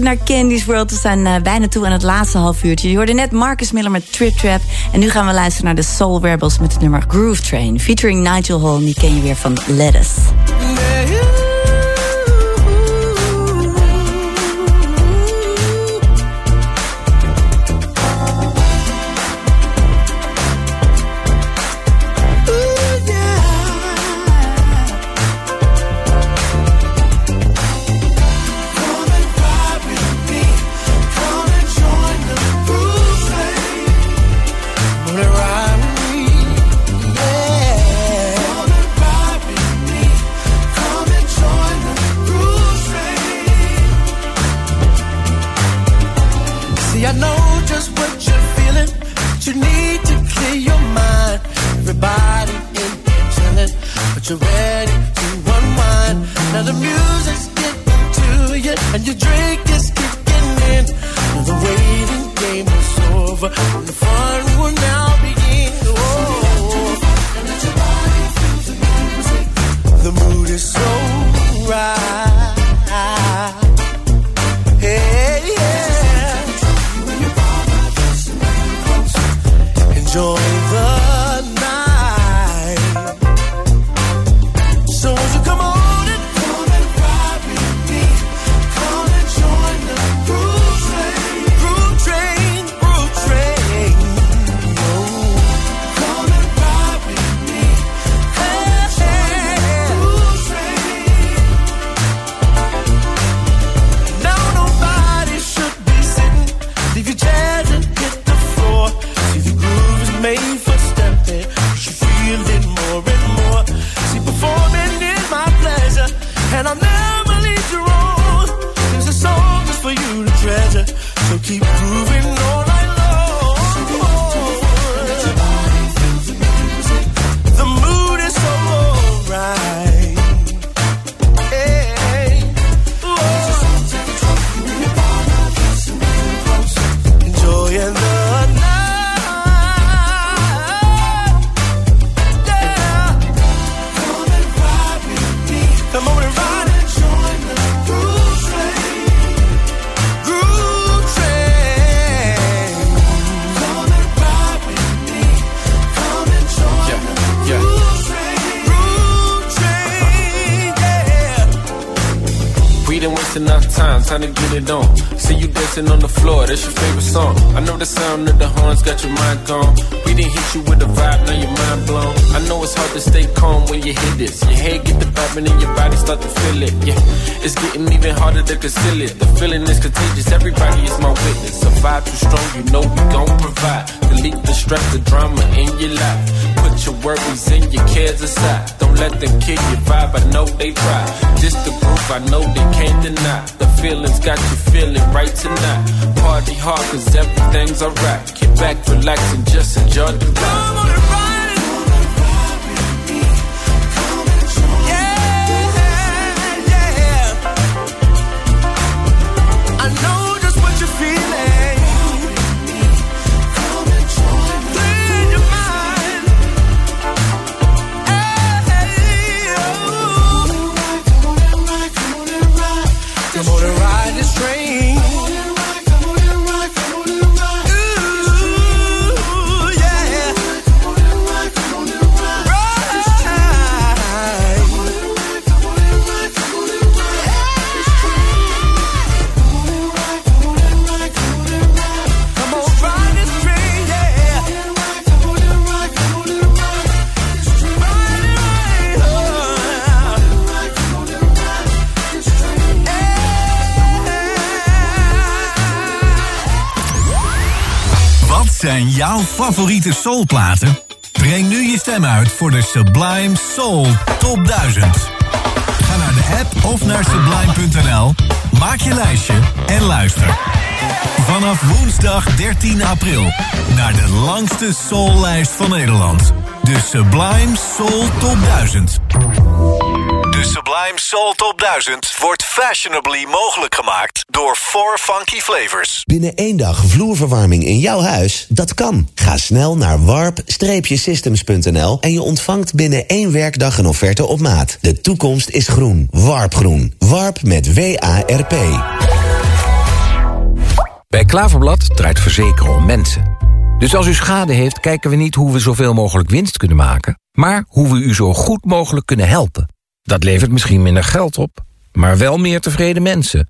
Luistert naar Candy's World. We zijn uh, bijna toe aan het laatste half uurtje. Je hoorde net Marcus Miller met Trip Trap. En nu gaan we luisteren naar de Soul Rebels met het nummer Groove Train. Featuring Nigel Hall. Die ken je weer van Lettuce.
Zijn soulplaten? Breng nu je stem uit voor de Sublime Soul Top 1000. Ga naar de app of naar sublime.nl, maak je lijstje en luister. Vanaf woensdag 13 april naar de langste soullijst van Nederland. De Sublime Soul Top 1000. De Sublime Soul Top 1000 wordt fashionably mogelijk gemaakt door Four Funky Flavors.
Binnen één dag vloerverwarming in jouw huis? Dat kan. Ga snel naar warp-systems.nl en je ontvangt binnen één werkdag een offerte op maat. De toekomst is groen. Warpgroen. Warp met W-A-R-P.
Bij Klaverblad draait verzekeren om mensen. Dus als u schade heeft, kijken we niet hoe we zoveel mogelijk winst kunnen maken... maar hoe we u zo goed mogelijk kunnen helpen. Dat levert misschien minder geld op, maar wel meer tevreden mensen.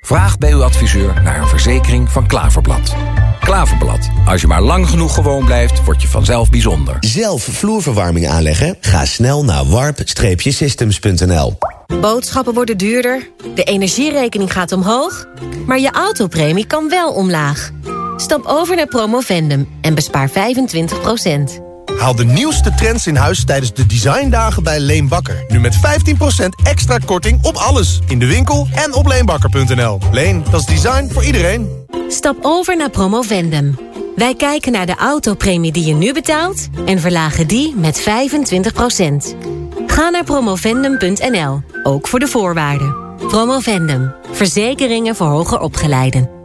Vraag bij uw adviseur naar een verzekering van Klaverblad. Klaverblad. Als je maar lang genoeg gewoon blijft, word je vanzelf bijzonder.
Zelf vloerverwarming aanleggen? Ga snel naar warp-systems.nl.
Boodschappen worden duurder, de energierekening gaat omhoog... maar je autopremie kan wel omlaag. Stap over naar Promovendum en bespaar 25
Haal de nieuwste trends in huis tijdens de designdagen bij Leen Bakker. Nu met 15% extra korting op alles. In de winkel en op leenbakker.nl. Leen, dat is design voor iedereen.
Stap over naar Promovendum. Wij kijken naar de autopremie die je nu betaalt... en verlagen die met 25% Ga naar promovendum.nl, ook voor de voorwaarden. Promovendum, verzekeringen voor hoger opgeleiden.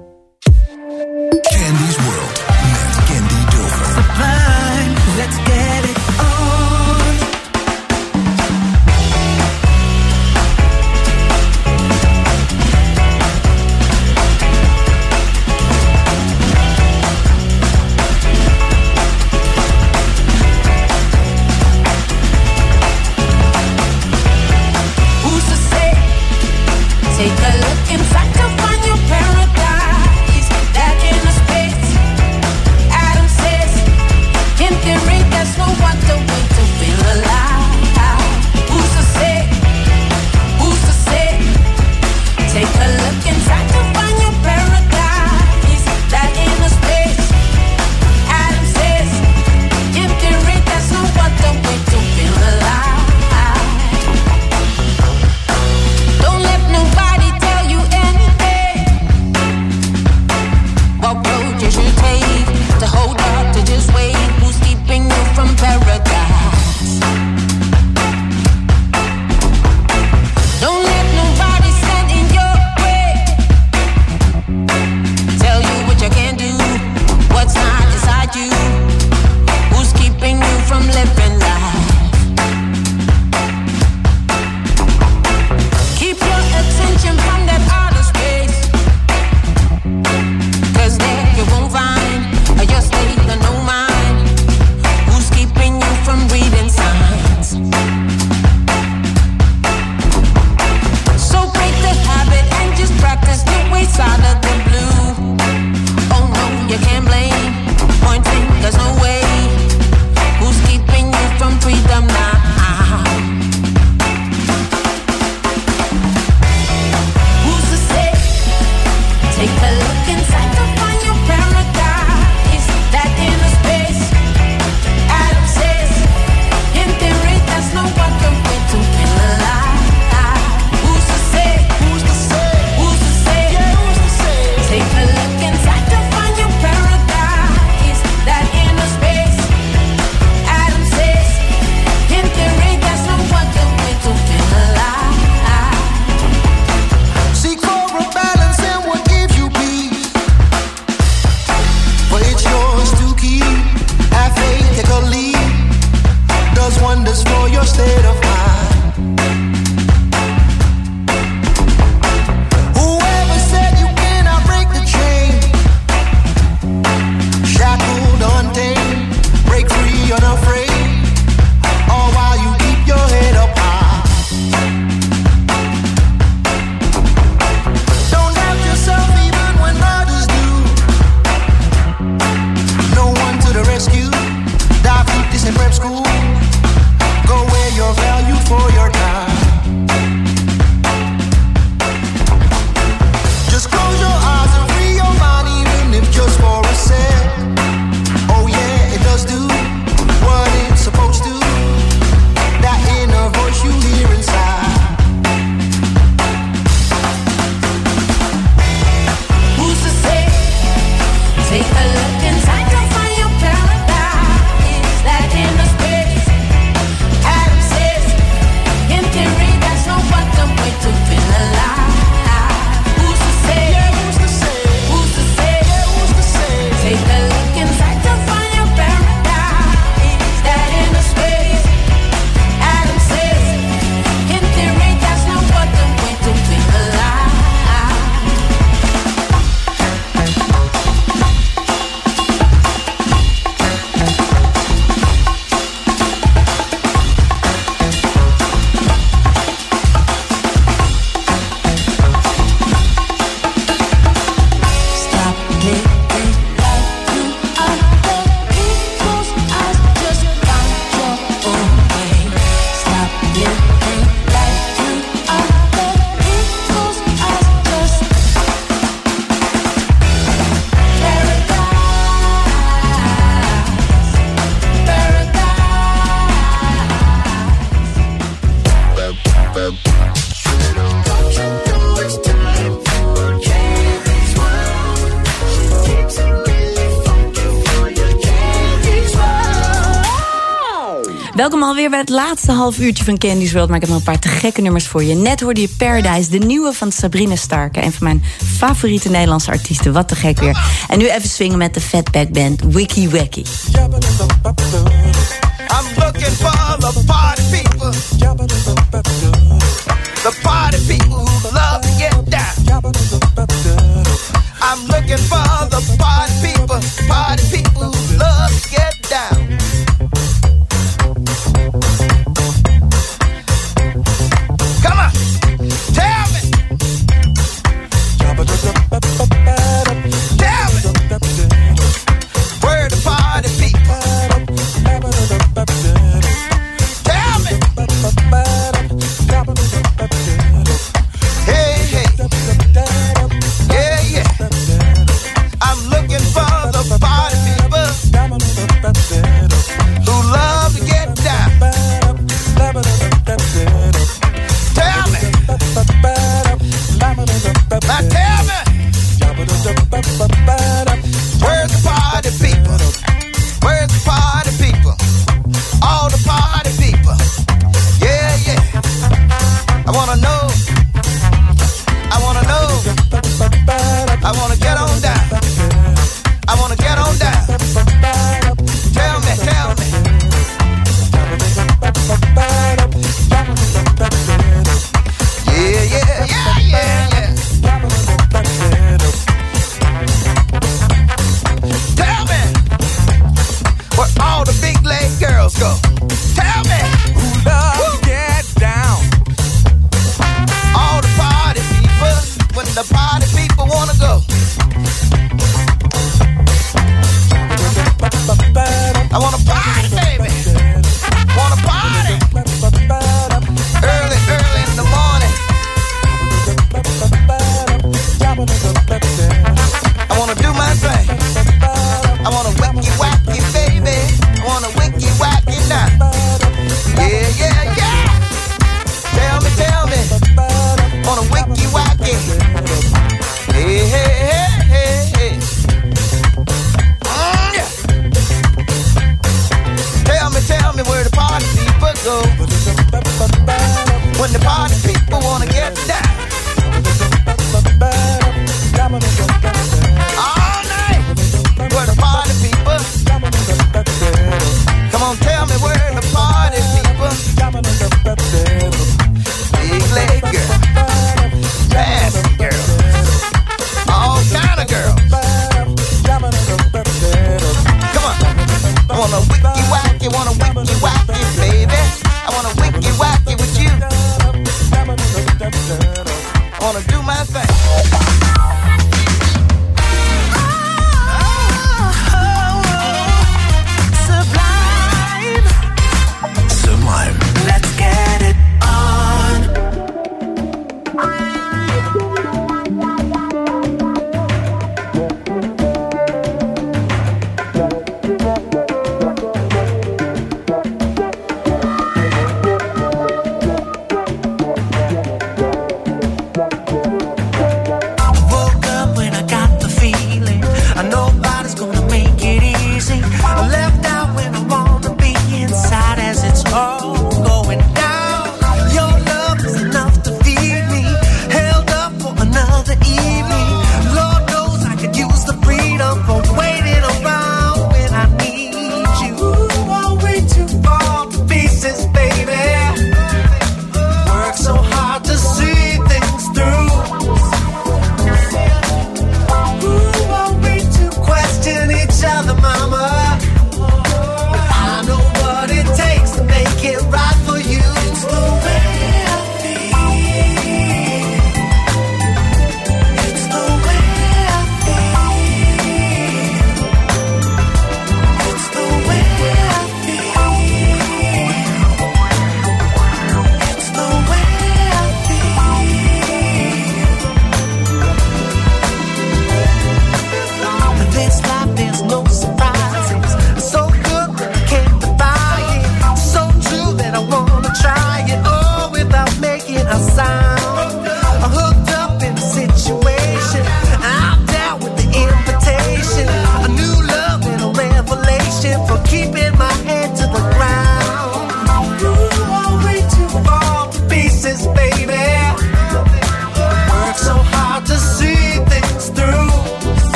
bij het laatste half uurtje van Candy's World. Maar ik heb nog een paar te gekke nummers voor je. Net hoorde je Paradise, de nieuwe van Sabrina Starke. Een van mijn favoriete Nederlandse artiesten. Wat te gek weer. En nu even swingen met de Fatback Band Wiki Wacky.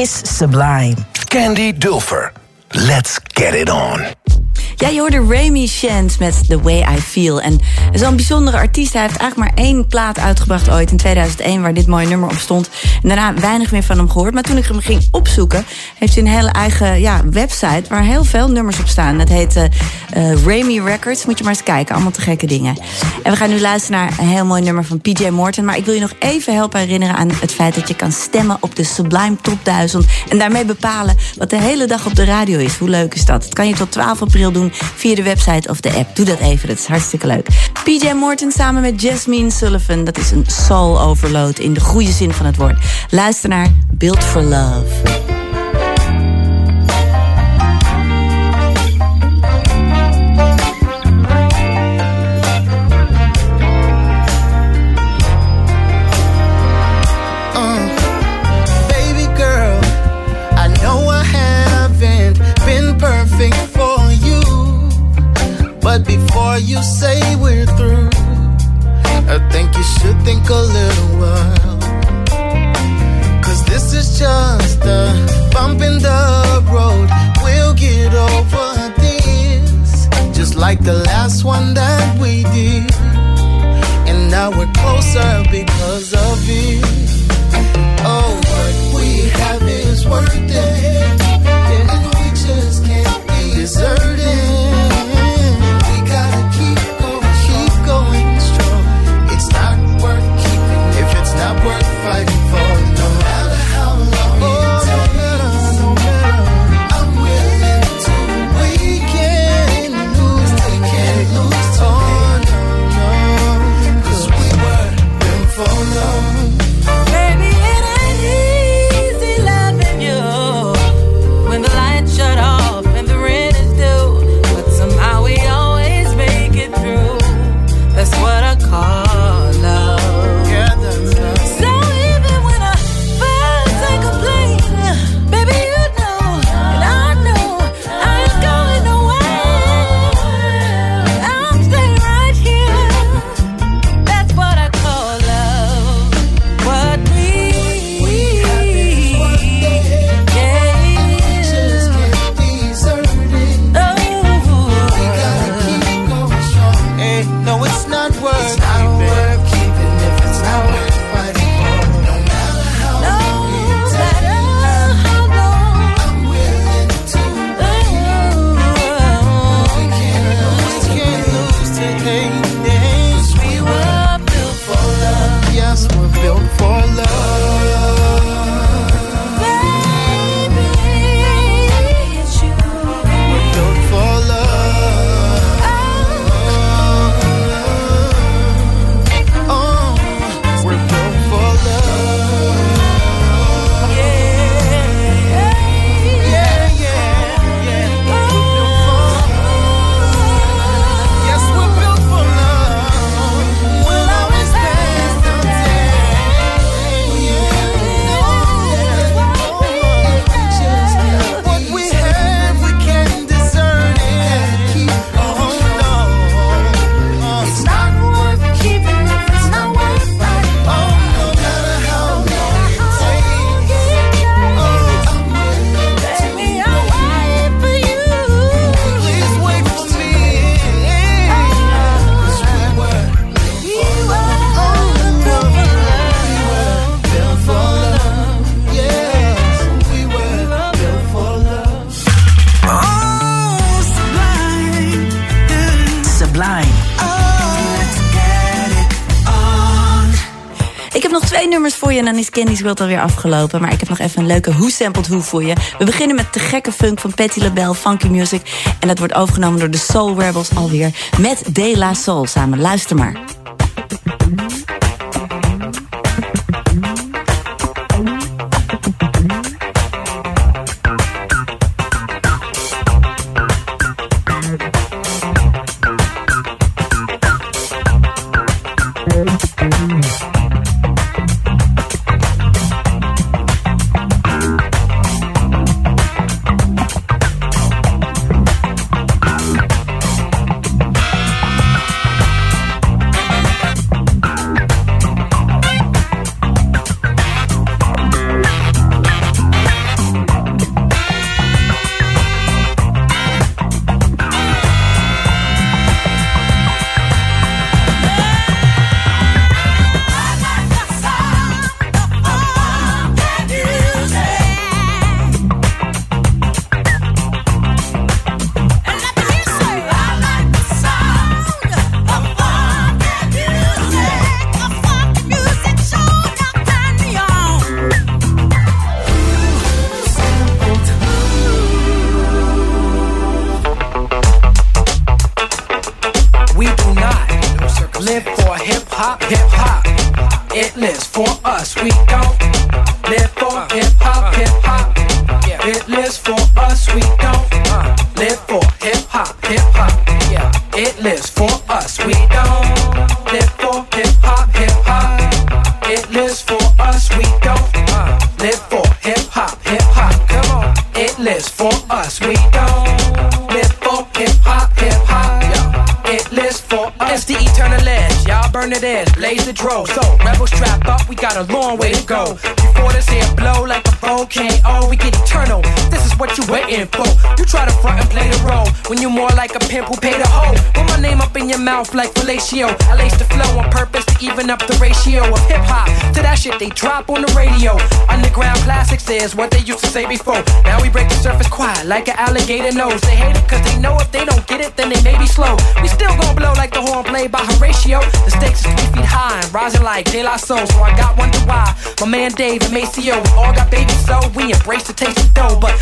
Is Sublime.
Candy Dulfer. Let's get it on.
Ja, je hoorde Remy Shant met The Way I Feel. En zo'n bijzondere artiest. Hij heeft eigenlijk maar één plaat uitgebracht ooit in 2001... waar dit mooie nummer op stond. En daarna weinig meer van hem gehoord. Maar toen ik hem ging opzoeken... heeft hij een hele eigen ja, website... waar heel veel nummers op staan. Dat heet uh, Remy Records. Moet je maar eens kijken. Allemaal te gekke dingen. En we gaan nu luisteren naar een heel mooi nummer van PJ Morton. Maar ik wil je nog even helpen herinneren aan het feit... dat je kan stemmen op de Sublime Top 1000. En daarmee bepalen wat de hele dag op de radio is. Hoe leuk is dat? Dat kan je tot 12 april doen via de website of de app. Doe dat even, dat is hartstikke leuk. PJ Morton samen met Jasmine Sullivan. Dat is een soul overload in de goede zin van het woord. Luister naar Build for Love. Candy's World alweer afgelopen. Maar ik heb nog even een leuke Who Sampled Who voor je. We beginnen met de gekke funk van Patti LaBelle, Funky Music. En dat wordt overgenomen door de Soul Rebels alweer. Met De La Soul samen. Luister maar.
Like an alligator knows. They hate it cause they know if they don't get it, then they may be slow. We still gon' blow like the horn played by Horatio. The stakes is three feet high and rising like De La Soul. So I got one to why. My man Dave and Maceo, we all got babies, so we embrace the taste of dough. But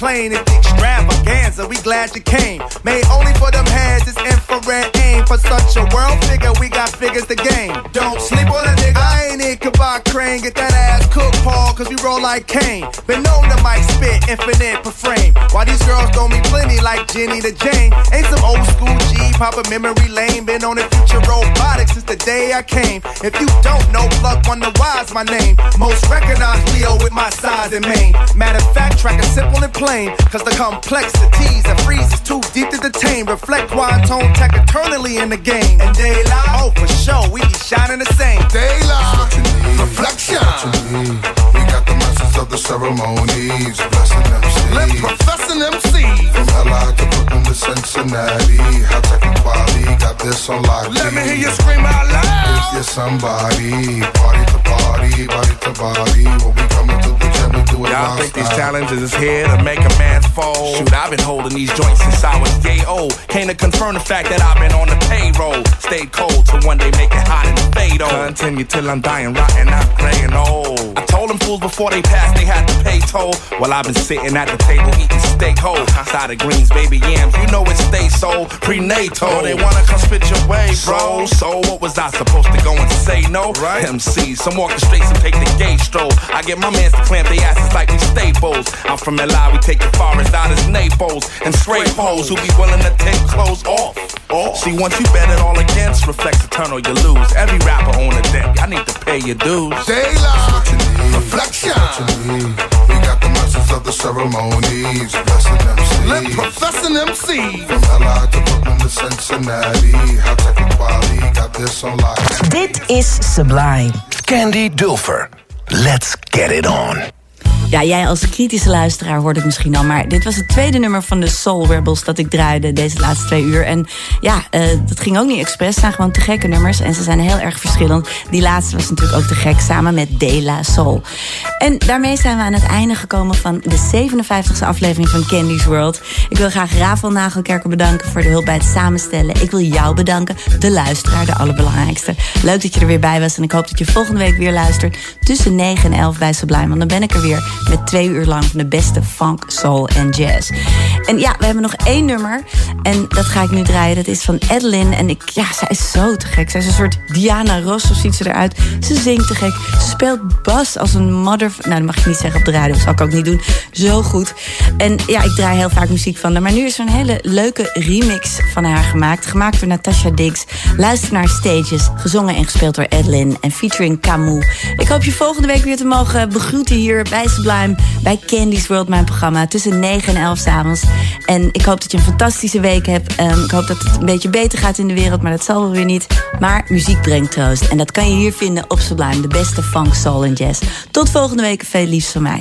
it's extravaganza. We glad you came. Made only for them heads, it's infrared aim. For such a world figure, we got figures to game. Don't sleep on a nigga. I ain't in Kabak Crane. Get that cause we roll like Kane. Been known to mic spit, infinite per frame. While these girls throw me plenty like Jenny to Jane. Ain't some old school G, pop a memory lane. Been on the future robotics since the day I came. If you don't know, Plug Wonder Why's my name. Most recognized Leo with my size and mane. Matter of fact, track is simple and plain. Cause the complexities and freeze is too deep to detain. Reflect wine tone tech eternally in the game. And daylight, oh for sure, we be shining the same.
Daylight, reflection. Ceremonies, blessing MC. Let professing MC. From LA to Brooklyn to Cincinnati, how tech and quality got this on lock.
Let me hear you scream out loud.
If you're somebody, party to party, body to body. When we the gym, do
Y'all think these challenges is here to make a man fold? Shoot, I've been holding these joints since I was day old. Came to confirm the fact that I've been on the payroll. Stayed cold to one day make it hot in the fade Continue till I'm dying, rotten, and old. I told them fools before they passed they had to pay toll. While I've been sitting at the table eating steak whole. Side of greens, baby yams, you know it stays so prenatal. Oh, they wanna come spit your way, bro. So what was I supposed to go and say no? Right. MC, some orchestrate, some take the gay stroll. I get my mans to clamp their asses like we staples. I'm from LA, we take the forest out as Naples and scrape hoes who be willing to take clothes off. Oh. See, once you bet it all against, reflects eternal, you lose. Every rapper on the deck, I need to pay your dues.
Daylight, reflection. We got the masters of the ceremonies, blessing MC. Let professing MC. From LA to Brooklyn to Cincinnati, how tech and quality got this on lock.
Dit is Sublime.
Candy Dulfer. Let's get it on.
Ja, jij als kritische luisteraar hoort het misschien al. Maar dit was het tweede nummer van de Soul Rebels dat ik draaide deze laatste twee uur. En ja, eh, dat ging ook niet expres. Het zijn gewoon te gekke nummers. En ze zijn heel erg verschillend. Die laatste was natuurlijk ook te gek, samen met De La Soul. En daarmee zijn we aan het einde gekomen van de 57e aflevering van Candy's World. Ik wil graag Rafael Nagelkerker bedanken voor de hulp bij het samenstellen. Ik wil jou bedanken, de luisteraar, de allerbelangrijkste. Leuk dat je er weer bij was. En ik hoop dat je volgende week weer luistert tussen 9 en 11 bij Sublime. Want dan ben ik er weer met twee uur lang van de beste funk, soul en jazz. En ja, we hebben nog één nummer. En dat ga ik nu draaien. Dat is van Adeline. En ik, ja, zij is zo te gek. Zij is een soort Diana Ross, of ziet ze eruit. Ze zingt te gek. Ze speelt bas als een mother... Nou, dat mag je niet zeggen op de radio. Dat zal ik ook niet doen. Zo goed. En ja, ik draai heel vaak muziek van haar. Maar nu is er een hele leuke remix van haar gemaakt. Gemaakt door Natasha Diggs. Luister naar Stages. Gezongen en gespeeld door Adeline. En featuring Camus. Ik hoop je volgende week weer te mogen begroeten hier bij Sublime. Bij Candy's World, mijn programma. Tussen 9 en 11 s'avonds. En ik hoop dat je een fantastische week hebt. Ehm, ik hoop dat het een beetje beter gaat in de wereld. Maar dat zal wel weer niet. Maar muziek brengt troost. En dat kan je hier vinden op Sublime. De beste funk, soul en jazz. Tot volgende week. Veel liefs van mij.